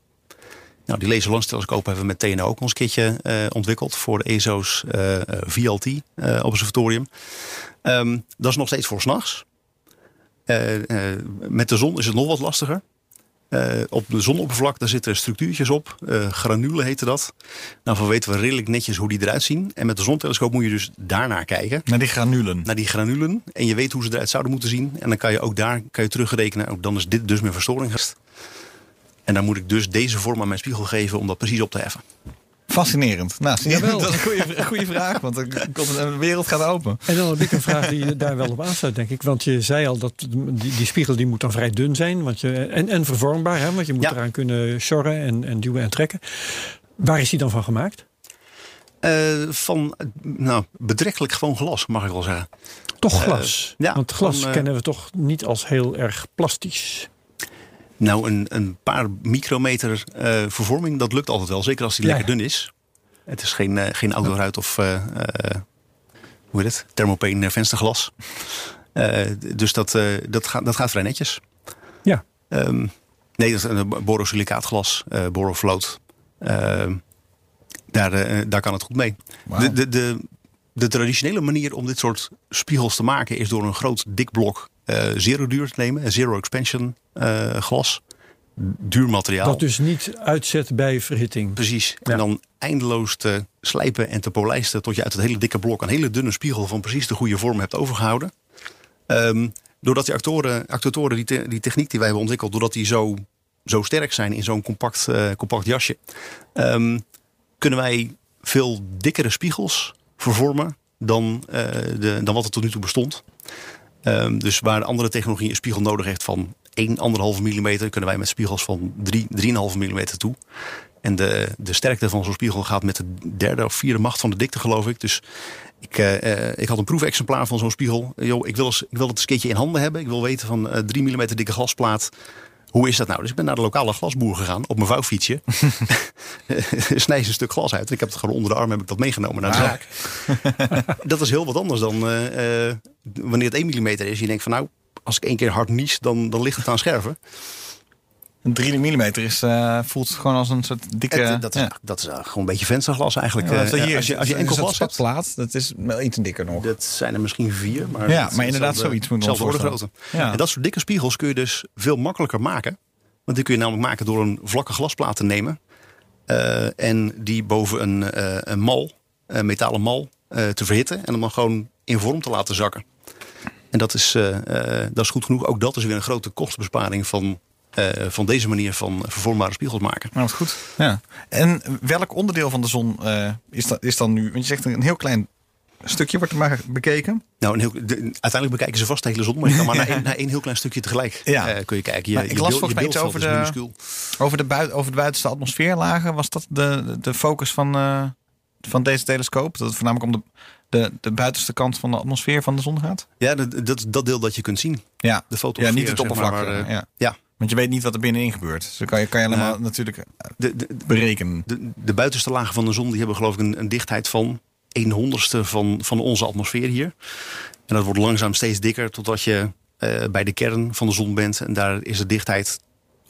Nou, die laser launch telescoop hebben we met TNO ook keertje eh, ontwikkeld. Voor de ESO's VLT observatorium. Ehm, dat is nog steeds voor s'nachts. Eh, eh, met de zon is het nog wat lastiger. Eh, op de zonoppervlak daar zitten structuurtjes op. granulen heten dat. Daarvan weten we redelijk netjes hoe die eruit zien. En met de zontelescoop moet je dus daarnaar kijken. Naar die granulen. Naar die granulen. En je weet hoe ze eruit zouden moeten zien. En dan kan je ook daar kan je terugrekenen. Ook dan is dit dus mijn verstoring. En dan moet ik dus deze vorm aan mijn spiegel geven om dat precies op te heffen. Fascinerend. Nou, zie je, Jawel. dat is een goede, goede vraag, want de wereld gaat open. En dan heb ik een vraag die daar wel op aansluit, denk ik. Want je zei al dat die, die spiegel die moet dan vrij dun zijn. Want je, en, en vervormbaar, hè, want je moet Ja. eraan kunnen sjorren en, en duwen en trekken. Waar is die dan van gemaakt? Eh, van eh, nou, betrekkelijk gewoon glas, mag ik wel zeggen. Toch glas. ja, Want glas van, eh, kennen we toch niet als heel erg plastisch. Nou, een, een paar micrometer eh, vervorming, dat lukt altijd wel. Zeker als die Ja. lekker dun is. Het is geen, eh, geen autoruit of eh, eh, hoe heet het? thermopane eh, vensterglas. Eh, dus dat, eh, dat, gaat, dat gaat vrij netjes. Ja. Ehm, nee, dat is een borosilicaatglas, eh borofloat. Ehm, daar, eh, daar kan het goed mee. De, de, de, de traditionele manier om dit soort spiegels te maken is door een groot dik blok zero duur te nemen. Zero expansion eh, glas. Duur materiaal. Dat dus niet uitzet bij verhitting. Precies. Ja. En dan eindeloos te slijpen en te polijsten tot je uit het hele dikke blok een hele dunne spiegel van precies de goede vorm hebt overgehouden. Ehm, doordat die actoren, actuatoren, die, te- die techniek die wij hebben ontwikkeld, doordat die zo, zo sterk zijn in zo'n compact, eh, compact jasje, ehm, kunnen wij veel dikkere spiegels vervormen dan, eh, de, dan wat er tot nu toe bestond. Ehm, dus waar andere technologie een spiegel nodig heeft van 1, 1,5 mm, kunnen wij met spiegels van 3, 3,5 mm toe. En de, de sterkte van zo'n spiegel gaat met de derde of vierde macht van de dikte, geloof ik. Dus ik, eh, eh, ik had een proefexemplaar van zo'n spiegel. Yo, ik, wil eens, ik wil het eens een keertje in handen hebben. Ik wil weten van eh 3 mm dikke glasplaat. Hoe is dat nou? Dus ik ben naar de lokale glasboer gegaan op mijn vouwfietsje. [laughs] Snij een stuk glas uit. Ik heb het gewoon onder de arm heb ik dat meegenomen naar de zaak. [laughs] dat is heel wat anders dan eh, eh, wanneer het 1 mm is. Je denkt van nou, als ik één keer hard nies, dan, dan ligt het aan scherven. Een 3 mm is, eh, voelt gewoon als een soort dikke... Het, dat is, ja. dat is gewoon een beetje vensterglas eigenlijk. Ja, Eh, hier als je, als je enkel glas hebt, spatplaat, dat is wel iets dikker nog. dat zijn er misschien vier. Maar Ja, maar inderdaad zoiets moet ons grootte. Ja. En dat soort dikke spiegels kun je dus veel makkelijker maken. Want die kun je namelijk maken door een vlakke glasplaat te nemen. eh, en die boven een, een mal, een metalen mal, te verhitten. En hem dan gewoon in vorm te laten zakken. En dat is, dat is goed genoeg. Ook dat is weer een grote kostenbesparing van, van deze manier van vervormbare spiegels maken. Nou, dat goed. Ja. En welk onderdeel van de zon eh, is, dat, is dan nu? Want je zegt een heel klein stukje wordt er maar bekeken. Nou, een heel, de- uiteindelijk bekijken ze vast de hele zon, maar je kan maar [laughs] naar één, naar één heel klein stukje tegelijk Ja. eh, kun je kijken. Je, ik las beeld- volgens mij iets beeldveld over de-. Over de, bui over de buitenste atmosfeerlagen. Was dat de, de focus van, eh, van deze telescoop? Dat het voornamelijk om de, de, de buitenste kant van de atmosfeer van de zon gaat? Ja, dat, dat, dat deel dat je kunt zien. Ja, De fotosfeer, ja niet het zeg maar, oppervlak. maar, eh, ja. Ja, Want je weet niet wat er binnenin gebeurt. Dus dan kan je, kan je allemaal Ja. natuurlijk eh, de, de, berekenen. de, de buitenste lagen van de zon die hebben geloof ik een, een dichtheid van 1 honderdste van, van onze atmosfeer hier. En dat wordt langzaam steeds dikker totdat je eh, bij de kern van de zon bent. En daar is de dichtheid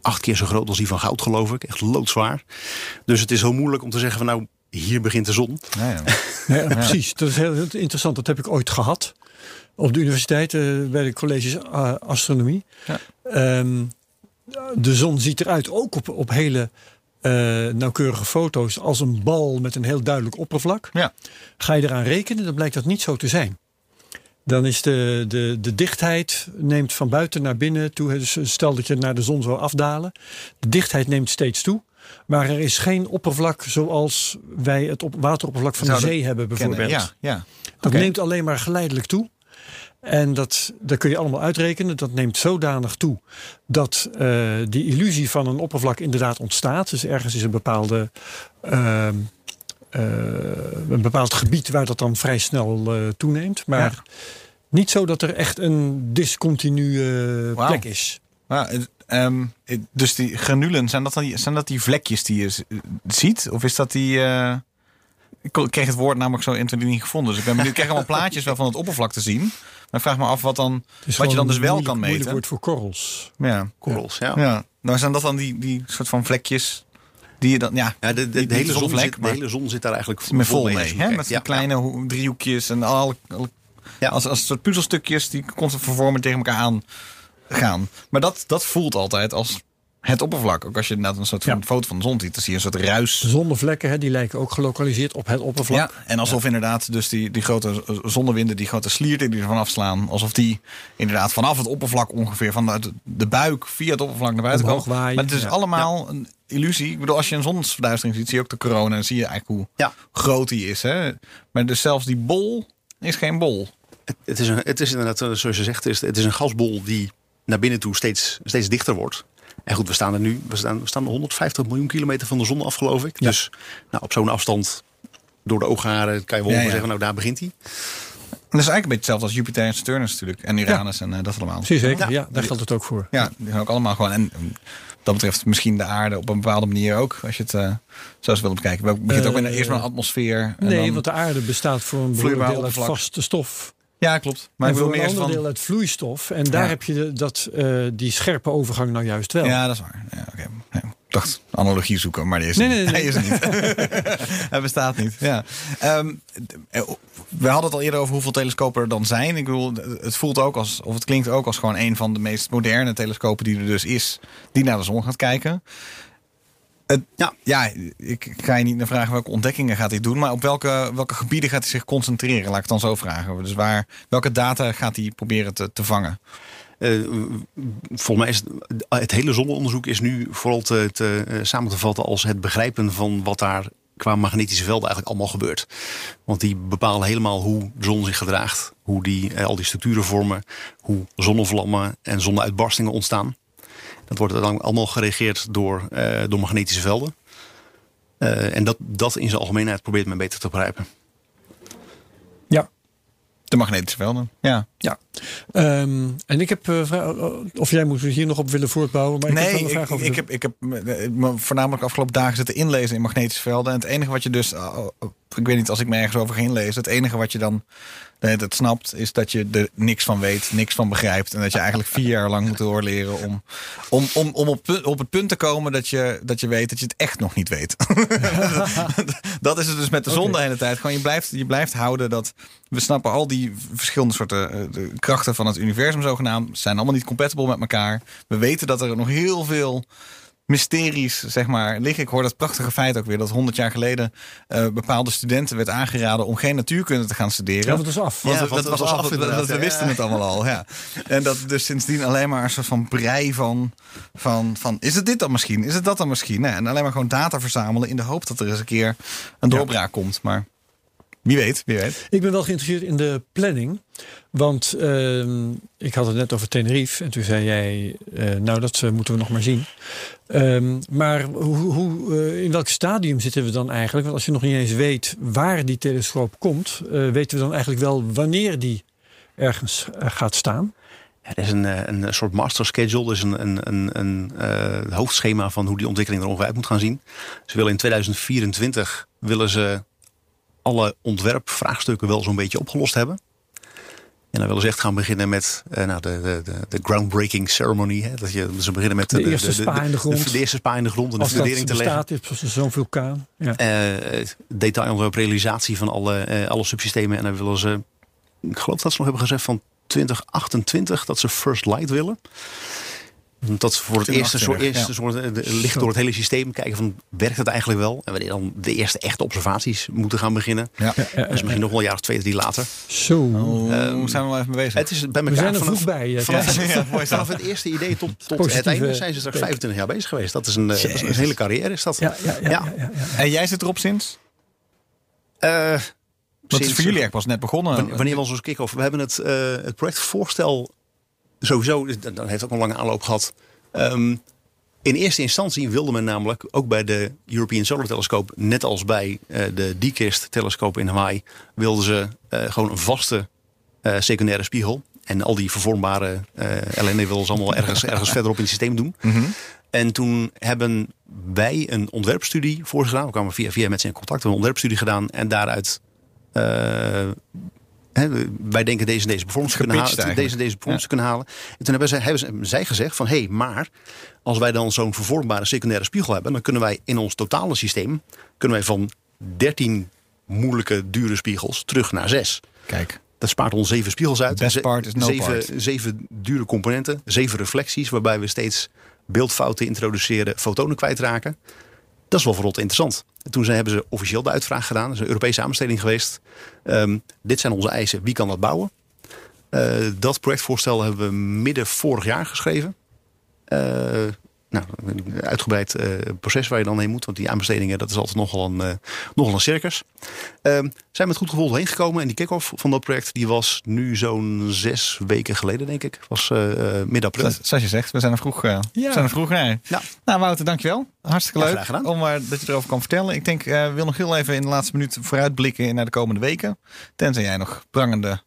acht keer zo groot als die van goud, geloof ik. Echt loodzwaar. Dus het is heel moeilijk om te zeggen van nou, hier begint de zon. Ja, ja. [laughs] Ja, precies. Dat is heel, heel interessant. Dat heb ik ooit gehad. Op de universiteit, eh, bij de colleges astronomie. Ja. De zon ziet eruit, ook op, op hele eh, nauwkeurige foto's, als een bal met een heel duidelijk oppervlak. Ja. Ga je eraan rekenen, dan blijkt dat niet zo te zijn. Dan is de, de, de dichtheid neemt van buiten naar binnen toe. Dus stel dat je naar de zon zou afdalen. De dichtheid neemt steeds toe. Maar er is geen oppervlak zoals wij het op wateroppervlak van de zee hebben bijvoorbeeld. Kennen, Ja, ja. Dat neemt alleen maar geleidelijk toe. En dat, dat kun je allemaal uitrekenen. Dat neemt zodanig toe dat eh, die illusie van een oppervlak inderdaad ontstaat. Dus ergens is een bepaalde. ehm, eh, een bepaald gebied waar dat dan vrij snel eh, toeneemt. Maar Ja. niet zo dat er echt een discontinue plek is. Ehm, dus die granulen, zijn dat, dan die, zijn dat die vlekjes die je ziet? Of is dat die... ik kreeg het woord namelijk zo 1, 2, 3 niet gevonden. Dus ik ben benieuwd. Ik krijg allemaal plaatjes wel van het oppervlak te zien. Maar ik vraag me af wat, dan, Het wat je dan dus wel moeilijk- kan Moeilijk meten. woord voor korrels. Ja. Korrels, ja. ja. Nou zijn dat dan die, die soort van vlekjes die je dan... Ja, Ja, de, de, de Niet- hele niet zon zit, de hele zon zit daar eigenlijk met vol mee. Hè? Met die Ja, kleine ho- driehoekjes en alle, alle Ja. als, als soort puzzelstukjes die constant vervormen tegen elkaar aan gaan. Maar dat, dat voelt altijd als het oppervlak. Ook als je inderdaad een soort van Ja. foto van de zon ziet, dan zie je een soort ruis. Zonnevlekken hè, die lijken ook gelokaliseerd op het oppervlak. Ja, en alsof inderdaad dus die, die grote zonnewinden, die grote slierten die ervan afslaan, alsof die inderdaad vanaf het oppervlak ongeveer, van de, buik via het oppervlak naar buiten Omhoog komen. waaien. Maar het is Ja. allemaal een illusie. Ik bedoel, als je een zonsverduistering ziet, zie je ook de corona en zie je eigenlijk hoe Ja. groot die is. Hè? Maar dus zelfs die bol is geen bol. Het, het, is een, het is inderdaad, zoals je zegt, het is, het is een gasbol die naar binnen toe steeds, steeds dichter wordt. En goed, we staan er nu, we staan, we staan 150 miljoen kilometer van de zon af, geloof ik. Ja. Dus nou, op zo'n afstand door de oogharen kan je wel Ja, ongeveer ja. zeggen, nou daar begint hij. En dat is eigenlijk een beetje hetzelfde als Jupiter en Saturnus natuurlijk. En Uranus en eh, dat allemaal. Precies, zeker. Ja. Ja, daar geldt het ook voor. Ja, die zijn ook allemaal gewoon. En eh, dat betreft misschien de aarde op een bepaalde manier ook. Als je het eh, zo zou willen bekijken. Het begint ook met een, Eh, eerst met een atmosfeer. en Nee, dan- want de aarde bestaat voor een deel uit vaste stof. Ja, klopt. Maar en ik voor een meer ander van... deel uit vloeistof. En daar Ja. heb je dat, eh, die scherpe overgang nou juist wel. Ja, dat is waar. Ja, ik dacht analogie zoeken, maar die is Nee, nee, niet. nee. [laughs] Hij is niet. [laughs] Hij bestaat niet. Ja. Ehm, eh, we hadden het al eerder over hoeveel telescopen er dan zijn. Ik bedoel, het voelt ook als, of het klinkt ook als gewoon een van de meest moderne telescopen die er dus is, die naar de zon gaat kijken. Ja, ja, ik ga je niet naar vragen welke ontdekkingen gaat hij doen, maar op welke, welke gebieden gaat hij zich concentreren? Laat ik het dan zo vragen. Dus waar, welke data gaat hij proberen te, te vangen? Eh, volgens mij is het, het hele zonneonderzoek is nu vooral te, te, eh, samen te vatten als het begrijpen van wat daar qua magnetische velden eigenlijk allemaal gebeurt. Want die bepalen helemaal hoe de zon zich gedraagt, hoe die, eh, al die structuren vormen, hoe zonnevlammen en zonneuitbarstingen ontstaan. Dat wordt dan allemaal geregeerd door, eh, door magnetische velden. Eh, en dat, dat in zijn algemeenheid probeert men beter te begrijpen. Ja. De magnetische velden. Ja. Ja. Ehm, en ik heb, eh, vra- of jij moet hier nog op willen voortbouwen, maar ik heb nee, een vraag ik, over ik, de- heb, ik heb me- me voornamelijk afgelopen dagen zitten inlezen in magnetische velden. En het enige wat je dus, oh, oh, ik weet niet als ik me ergens over ga inlezen, het enige wat je dan snapt, is dat je er niks van weet, niks van begrijpt. En dat je eigenlijk vier jaar lang moet doorleren om, om, om, om op, op het punt te komen dat je, dat je weet dat je het echt nog niet weet. [laughs] dat is het dus met de zon Oké. de hele tijd. Gewoon je blijft, je blijft houden dat we snappen al die verschillende soorten eh, de krachten van het universum zogenaamd zijn allemaal niet compatible met elkaar. We weten dat er nog heel veel mysteries, zeg maar, liggen. Ik hoor dat prachtige feit ook weer dat 100 jaar geleden eh, bepaalde studenten werd aangeraden om geen natuurkunde te gaan studeren. Ja, dat is af. Want Ja, dat was was af, dat- we ja. wisten het allemaal al. Ja. En dat dus sindsdien alleen maar een soort van brei van, van, van is het dit dan misschien? Is het dat dan misschien? Nee, en alleen maar gewoon data verzamelen in de hoop dat er eens een keer een doorbraak komt. Maar wie weet, wie weet. Ik ben wel geïnteresseerd in de planning. Want ehm, ik had het net over Tenerife. En toen zei jij, eh, nou dat eh, moeten we nog maar zien. Ehm, maar hoe, hoe, eh, in welk stadium zitten we dan eigenlijk? Want als je nog niet eens weet waar die telescoop komt... eh, weten we dan eigenlijk wel wanneer die ergens gaat staan? Er is een, een soort master schedule, dus een, een, een, een eh, hoofdschema van hoe die ontwikkeling er ongeveer uit moet gaan zien. Ze willen in 2024 willen ze alle ontwerpvraagstukken wel zo'n beetje opgelost hebben. En dan willen ze echt gaan beginnen met eh, nou, de, de, de, de groundbreaking ceremony. Hè? Dat je, ze beginnen met De eerste spa in de grond. De, eerste spa in de grond en de Als dat fundering te leggen. bestaat, is zo'n vulkaan. Ja. Eh detail realisatie van alle, eh, alle subsystemen. En dan willen ze, ik geloof dat ze nog hebben gezegd van 2028 dat ze first light willen. Dat ze voor het eerste, soort, 2028, eerste soort eh, de- licht door het hele systeem kijken van werkt het eigenlijk wel? En wanneer dan de eerste echte observaties moeten gaan beginnen. Ja. Is misschien nog wel een jaar of twee, drie later. Zo. Hoe Ehm, zijn we wel even mee bezig? Het is bij elkaar we zijn er vanaf, vroeg bij. eh, vanaf. [laughs] Ja, vanaf het eerste idee tot, tot het einde zijn ze straks teken. 25 jaar bezig geweest. Dat is een, eh, dat is een hele carrière. Is dat? Ja, ja, ja, Ja. ja, ja, ja. En jij zit erop sinds? Eh, Dat is sinds- voor jullie echt pas net begonnen. Wanneer was ons kick-off? We hebben het, eh, het projectvoorstel sowieso, dat dat heeft ook een lange aanloop gehad. Ehm, in eerste instantie wilde men namelijk ook bij de European Solar Telescope, net als bij eh, de DKIST telescoop in Hawaii, wilden ze eh, gewoon een vaste eh, secundaire spiegel. En al die vervormbare ellende wilden ze allemaal ergens, ergens [laughs] verderop in het systeem doen. En toen hebben wij een ontwerpstudie voor ze gedaan. We kwamen via, via met ze in contact, een ontwerpstudie gedaan. En daaruit hè, wij denken deze en deze performance kunnen halen. Deze en deze performance kunnen halen. En toen hebben, zij, hebben ze- zij gezegd van hé, hey, maar als wij dan zo'n vervormbare secundaire spiegel hebben, dan kunnen wij in ons totale systeem kunnen wij van 13 moeilijke dure spiegels terug naar 6. Kijk. Dat spaart ons zeven spiegels uit. Best Ze- part is no zeven, part. zeven dure componenten, zeven reflecties, waarbij we steeds beeldfouten introduceren, fotonen kwijtraken. Dat is wel verrot interessant. En toen hebben ze officieel de uitvraag gedaan. Dat is een Europese aanbesteding geweest. Ehm, dit zijn onze eisen. Wie kan dat bouwen? Eh, dat projectvoorstel hebben we midden vorig jaar geschreven. Eh, nou, een uitgebreid eh, proces waar je dan heen moet. Want die aanbestedingen, dat is altijd nogal een, eh, nogal een circus. Ehm, zijn met goed gevoel heen gekomen. En die kick-off van dat project die was nu zo'n zes weken geleden, denk ik. Was eh, eh, midden april. Zoals je zegt, we zijn er vroeg, eh, we Ja. zijn er vroeg naar. Ja. Nou, Wouter, dankjewel. Hartstikke Ja, leuk om eh, dat je erover kan vertellen. Ik denk, we wil nog heel even in de laatste minuut vooruitblikken naar de komende weken. Tenzij jij nog prangende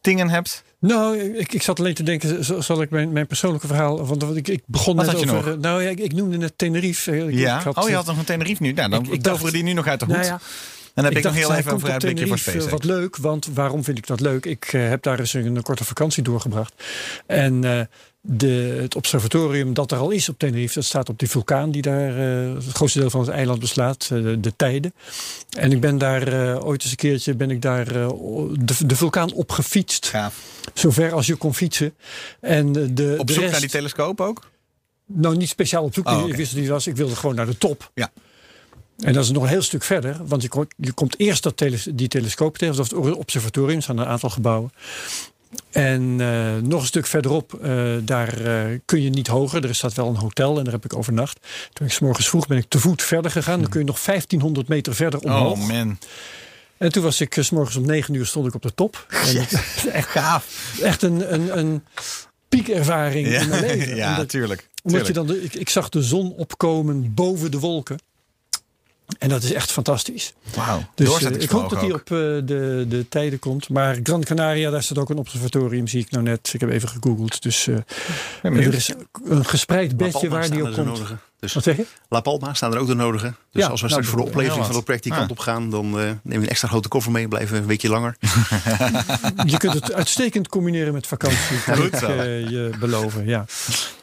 dingen hebt. Nou, ik, ik zat alleen te denken, zal ik mijn, mijn persoonlijke verhaal... Want ik, ik begon Wat net had je over... nog? Nou ja, ik, ik noemde net Tenerife. Eh, Ik, ja. ik had, oh, je eh, had nog een Tenerife nu. Nou, dan ik- toveren die nu nog uit de hoed. Nou ja, dan heb ik, nog dacht, heel even een vooruitblikje voor SpaceX. Wat leuk, want waarom vind ik dat leuk? Ik eh, heb daar eens een, korte vakantie doorgebracht. En de, het observatorium dat er al is op Tenerife, dat staat op die vulkaan die daar eh, het grootste deel van het eiland beslaat, eh, de, de Tijden. En ik ben daar eh, ooit eens een keertje ben ik daar de, de vulkaan opgefietst, Gaaf. zover als je kon fietsen. En de, Op de zoek rest, naar die telescoop ook? nou, niet speciaal op zoek. Oh, Ik wist die was. Ik wilde gewoon naar de top. Ja. En dat is nog een heel stuk verder. Want je, komt- je komt eerst dat tele, die telescoop tegen. Dat is het observatorium. Er staan een aantal gebouwen. En eh, nog een stuk verderop, eh, daar eh, kun je niet hoger. Er staat wel een hotel en daar heb ik overnacht. Toen ik 's morgens vroeg ben ik te voet verder gegaan. Dan kun je nog 1500 meter verder omhoog. Oh man. En toen was ik 's morgens om 9 uur stond ik op de top. En is [laughs] echt gaaf. Echt een, een, een piekervaring Ja, in mijn [laughs] leven. ja Omdat- tuurlijk. je dan de, ik, ik zag de zon opkomen boven de wolken. En dat is echt fantastisch. Wauw. Dus eh, ik hoop dat hij ook. op eh, de, de tijden komt. Maar Gran Canaria, daar staat ook een observatorium, zie ik nou net. Ik heb even gegoogeld. Dus eh, er is een gespreid bedje waar die op komt. nodige. Dus Wat zeg je? La Palma staan er ook de nodige. Dus Ja, als we nou, straks voor de oplevering heel van dat project die kant op gaan, dan eh, neem je een extra grote koffer mee. Blijven een weekje langer. [laughs] Je kunt het uitstekend combineren met vakantie. Kan ik je beloven. Ja.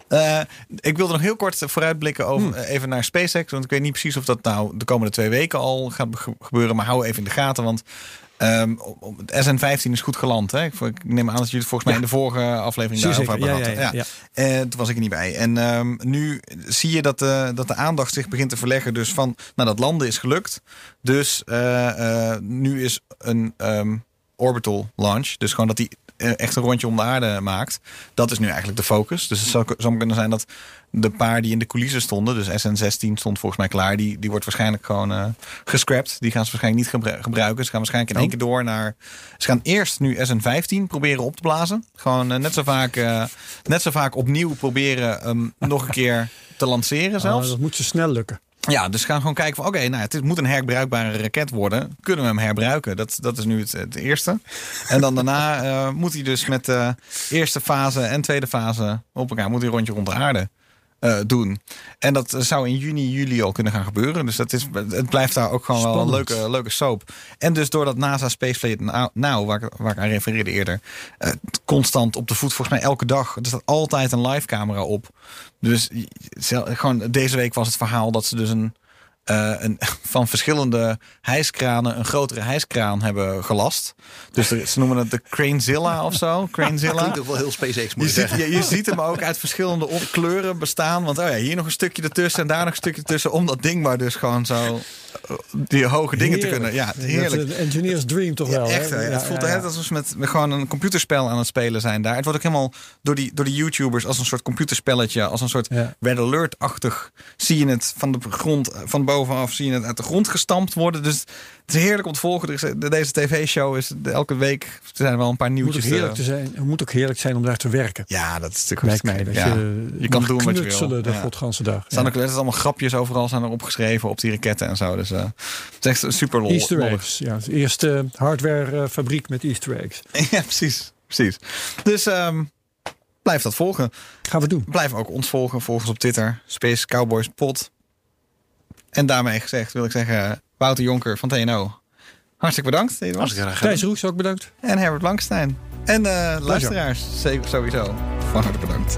Eh, ik wilde nog heel kort vooruitblikken over, eh, even naar SpaceX. Want ik weet niet precies of dat nou de komende twee weken al gaat ge- gebeuren. Maar hou even in de gaten. Want ehm, op- het SN15 is goed geland. Hè? Ik, neem aan dat jullie het volgens mij in de vorige aflevering daarover hebben Ja, gehad. ja, ja, ja. Eh, toen was ik er niet bij. En ehm, nu zie je dat de, dat de aandacht zich begint te verleggen. Dus van, nou dat landen is gelukt. Dus eh, nu is een ehm, orbital launch. Dus gewoon dat die echt een rondje om de aarde maakt. Dat is nu eigenlijk de focus. Dus het zou, zou kunnen zijn dat de paar die in de coulissen stonden, dus SN16 stond volgens mij klaar, die, die wordt waarschijnlijk gewoon eh gescrapt. Die gaan ze waarschijnlijk niet gebru- gebruiken. Ze gaan waarschijnlijk in één keer door naar. Ze gaan eerst nu SN15 proberen op te blazen. Gewoon eh, net, zo vaak, eh, net zo vaak opnieuw proberen hem nog een keer te lanceren [laughs] zelfs. Ah, dat moet zo snel lukken. Ja, dus gaan gewoon kijken van oké, nou, het moet een herbruikbare raket worden. Kunnen we hem herbruiken? Dat, dat is nu het, het eerste. En dan daarna eh, moet hij dus met de eerste fase en tweede fase op elkaar moet hij rondje rond de aarde eh, doen. En dat zou in juni, juli al kunnen gaan gebeuren. Dus dat is, het blijft daar ook gewoon wel een leuke, leuke soap. En dus doordat NASA Space Now, Now, waar, ik, waar ik aan refereerde eerder, eh, constant op de voet, volgens mij elke dag. Er staat altijd een live camera op. Dus gewoon deze week was het verhaal dat ze dus een, eh, een [laughs] van verschillende hijskranen een grotere hijskraan hebben gelast. Dus er- ze noemen het de Cranezilla of zo. [laughs] Cranezilla. Klinkt ook wel heel SpaceX, moet Je ziet, je, je ziet hem ook uit verschillende kleuren bestaan. Want oh ja, hier nog een stukje ertussen en daar nog een stukje ertussen. Om dat ding maar dus gewoon zo die hoge dingen te kunnen. Ja, Dat is heerlijk. een engineer's dream toch Ja, wel. echt. hè? Ja, het voelt ja, ja. alsof ze met, met gewoon een computerspel aan het spelen zijn daar. Het wordt ook helemaal door die, door die YouTubers als een soort computerspelletje, als een soort. Red Alert-achtig. Zie je het van de grond, van bovenaf, zie je het uit de grond gestampt worden. Dus het is heerlijk om te volgen. Is, deze tv-show is elke week zijn er wel een paar Het moet, ook nieuwtjes. heerlijk eh, te zijn, het moet ook heerlijk zijn om daar te werken. ja, dat is natuurlijk mij dat ja. je, je kan doen wat je wil. de Ja. godganse dag. Er staan ook er allemaal grapjes overal zijn er opgeschreven op die raketten en zo. Dus eh, het is echt super lol. Easter eggs. Ja, de eerste hardwarefabriek met Easter eggs. [laughs] Ja, precies. precies. Dus ehm, blijf dat volgen. Gaan we doen. Blijf ook ons volgen. Volg ons op Twitter. Space Cowboys Pod. En daarmee gezegd wil ik zeggen... Wouter Jonker van TNO. Hartstikke bedankt. graag. Thijs Roes, ook bedankt. En Herbert Langstein. En eh, luisteraars. Zeker sowieso. Van harte bedankt.